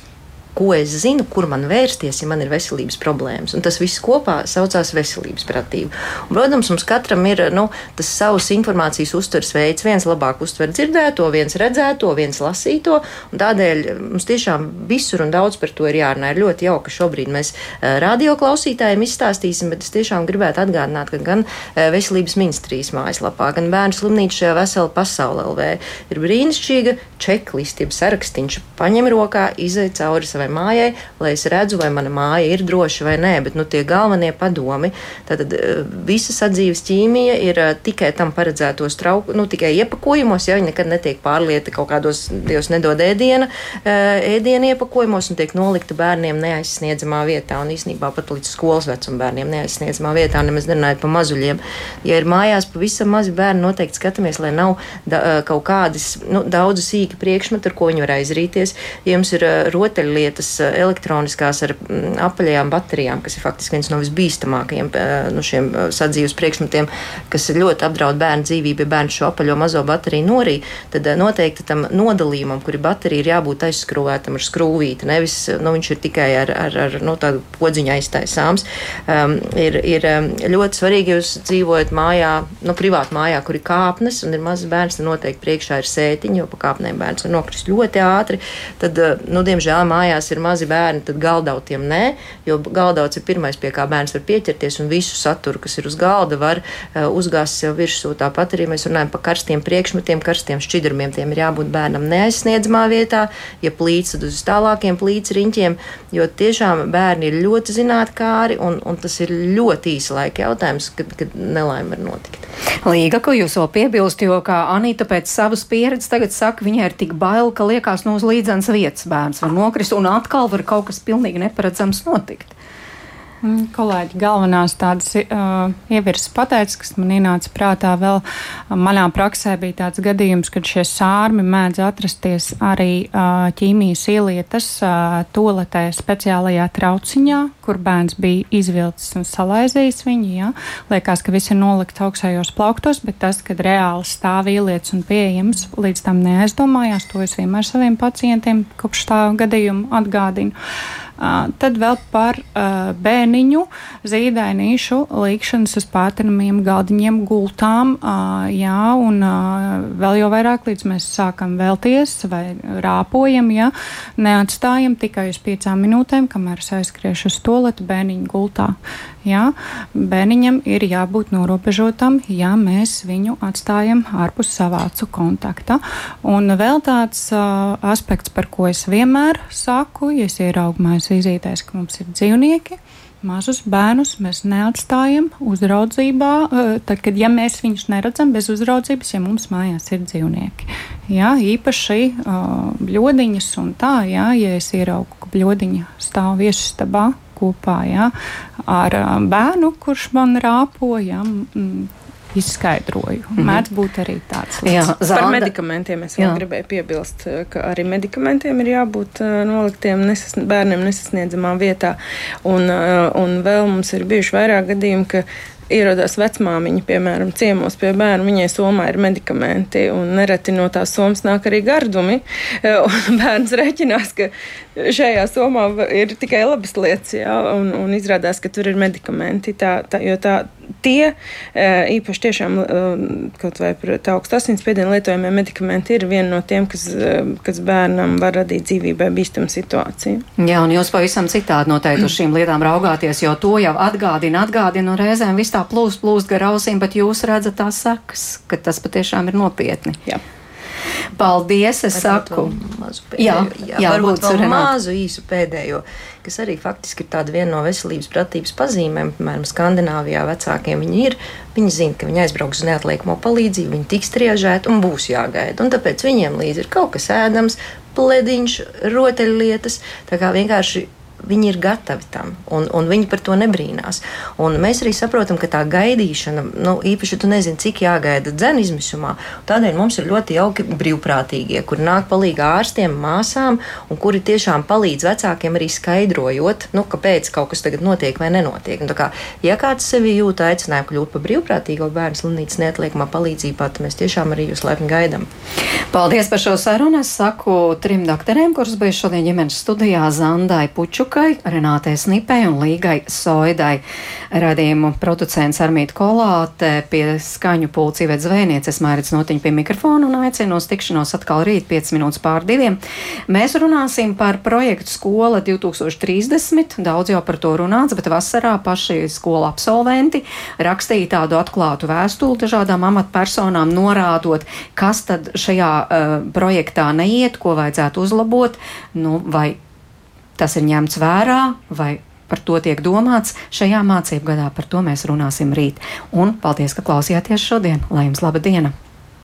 ko es zinu, kur man vērsties, ja man ir veselības problēmas. Un tas viss kopā saucās veselības pratība. Un, protams, mums katram ir nu, tas savs informācijas uztveres veids. Viens labāk uztver dzirdēto, viens redzēto, viens lasīto. Tādēļ mums tiešām visur un daudz par to ir jārunā. Ir ļoti jauki, ka šobrīd mēs eh, radioklausītājiem izstāstīsim, bet es tiešām gribētu atgādināt, ka gan eh, Veselības ministrijas mājaslapā, gan Bērnu slimnīca šajā vesela pasaulē LV ir brīnišķīga čekliste, jeb sarakstīņš. Paņem rokā, izai cauri savai savai mājai, lai es redzu, vai mana māja ir droša vai nē. Bet nu, tie galvenie padomi, tad eh, visa sadzīves ķīmija ir eh, tikai tam paredzētos trauku, nu, tikai iepakojumos, ja viņi nekad netiek pārlieti kaut kādos, Dievs nedod ēdiena, eh, ēdiena iepakojumos un tiek nolikta bērniem neaizsniedzamā vietā un īsnībā pat līdz skolas vecuma bērniem neaizsniedzamā vietā, nemaz nerunājot par mazuļiem. Ja ir mājās pavisam mazi bērni, noteikti skatāmies, lai nav da, kaut kādas nu, daudz sīki priekšmeti, ar ko viņi var aizrīties. Ja jums ir rotaļlietas, lietas eh, elektroniskās ar mm, apaļajām baterijām, kas ir faktiski viens no visbīstamākajiem no šiem eh, sadzīves priekšmetiem, kas ļoti apdraud bērnu dzīvību, ja bērns šo apaļo mazo bateriju norī, tad noteikti tam nodalījumam, kur ir baterija, ir jābūt aizskrūvētam ar skrūvīti. Nevis nu, viņš ir tikai ar, ar, ar nu, tādu podziņu aiztaisāms. Um, ir, ir ļoti svarīgi, ja jūs dzīvojat mājā, nu, privāti mājā, kur ir kāpnes un ir mazs bērns, tad noteikti priekšā ir sētiņa, jo pa kāpnēm bērns var nokrist ļoti ātri. Tad, nu, diemžēl mājās mājās ir mazi bērni, tad galdautiem nē, jo galdauts ir pirmais, pie kā bērns var pieķerties, un visu saturu, kas ir uz galda, var uh, uzgāzt sev virsū. Tāpat arī mēs runājam par karstiem priekšmetiem, karstiem šķidrumiem. Tiem ir jābūt bērnam neaizsniedzamā vietā, ja plīts, tad uz tālākiem plīts riņķiem, jo tiešām bērni ir ļoti zinātkāri, un, un tas ir ļoti īsa laika jautājums, kad, kad nelaime var notikt. Līga, ko jūs vēl piebilst, jo kā Anita pēc savas pieredzes tagad saka, viņai ir tik bail, ka liekas, no uz līdzenas vietas bērns var nokrist un atkal var kaut kas pilnīgi neparedzams notikt. Mm, kolēģi galvenās tādas uh, ievirsas pateicis, kas man ienāca prātā vēl uh, manā praksē bija tāds gadījums, kad šie sārmi mēdz atrasties arī uh, ķīmijas ielietas uh, toletē speciālajā trauciņā, kur bērns bija izvilcis un salaizījis viņu. Ja? Liekas, ka viss ir nolikts augstajos plauktos, bet tas, kad reāli stāv ielietas un pieejams, līdz tam neaizdomājās, to es vienmēr saviem pacientiem kopš tā gadījuma atgādinu. Tad vēl par bērniņu zīdainīšu līkšanas uz pātrinamiem galdiņiem gultām. Jā, un vēl jau vairāk līdz mēs sākam vēlties vai rāpojam, ja neatstājam tikai uz piecām minūtēm, kamēr es aizskriešu uz toaletu bērniņu gultā. Jā, bērniņam ir jābūt norobežotam, ja mēs viņu atstājam ārpus savācu kontakta. Un vēl tāds uh, aspekts, par ko es vienmēr saku, ja es ieraugu mājas vizītēs, ka mums ir dzīvnieki. Mazus bērnus mēs neatstājam uzraudzībā, tad, kad ja mēs viņus neredzam bez uzraudzības, ja mums mājās ir dzīvnieki. Jā, īpaši uh, bļodiņas un tā, jā, ja es ieraugu, ka bļodiņa stāv viesistabā, kopā ja, ar bērnu, kurš man rāpoja. Izskaidroju. Mm -hmm. Mēdz būt arī tāds lietas. Jā, Zalda. Par medikamentiem es vēl Jā. gribēju piebilst, ka arī medikamentiem ir jābūt noliktiem nesas, bērniem nesasniedzamā vietā. Un, un vēl mums ir bijuši vairāk gadījumi, ka ierodas vecmāmiņa, piemēram, ciemos pie bērna, viņai somā ir medikamenti, un nereti no tās somas nāk arī gardumi. Un bērns rēķinās, ka šajā somā ir tikai labas lietas, jā, un, un izrādās, ka tur ir medikamenti. Tā, tā, jo tā, tie īpaši tiešām kaut vai par augstu asinsspiedienu lietojamie medikamenti ir viena no tiem, kas, kas bērnam var radīt dzīvībai bīstamu situāciju. Jā, un jūs pavisam citādi noteikti uz šīm lietām raugāties, jo to jau atgādina, atgādina, un reizēm viss tā plūst, plūst gar ausīm, bet jūs redzat tās sekas, ka tas patiešām ir nopietni. Jā. Paldies, es saku. Pēdējo, jā, jā, jā, varbūt vēl mazu īsu pēdējo, kas arī faktiski ir tāda viena no veselības pratības pazīmēm. Piemēram, Skandināvijā vecākiem viņi ir, viņi zina, ka viņi aizbrauks uz neatliekamo palīdzību, viņi tiks triežēti un būs jāgaida. Un tāpēc viņiem līdzi ir kaut kas ēdams, plediņš, rotaļlietas. Tā kā vienkārši Viņi ir gatavi tam, un, un viņi par to nebrīnās. Un mēs arī saprotam, ka tā gaidīšana, nu, īpaši tu nezini, cik jāgaida dzēna izmisumā. Tādēļ mums ir ļoti jauki brīvprātīgie, kuri nāk palīdzīgā ārstiem, māsām, un kuri tiešām palīdz vecākiem arī skaidrojot, nu, kāpēc kaut kas tagad notiek vai nenotiek. Un, kā, ja kāds sevi jūt aicinājumu kļūt par brīvprātīgo bērnu slimnīcas neatliekamā palīdzībā, tad mēs tiešām arī jūs laipni gaidām. Paldies par šo sarunu. Es saku trim doktoriem, kurus bija šodien ģimenes studijā Zandai Pučuk. Lukai, Renātei Snipei un Līgai Soidai. Radījumu producents Armīta Kolāte pie skaņu pulci ved zvejnieces Mērits Notiņa pie mikrofona un aicinu uz tikšanos atkal rīt 5 minūtes pār diviem. Mēs runāsim par projektu Skola 2030. Daudz jau par to runāts, bet vasarā paši skola absolventi rakstīja tādu atklātu vēstuli dažādām amatpersonām, norādot, kas tad šajā uh, projektā neiet, ko vajadzētu uzlabot, nu, vai tas ir ņemts vērā vai par to tiek domāts šajā mācību gadā. Par to mēs runāsim rīt. Un paldies, ka klausījāties šodien. Lai jums laba diena!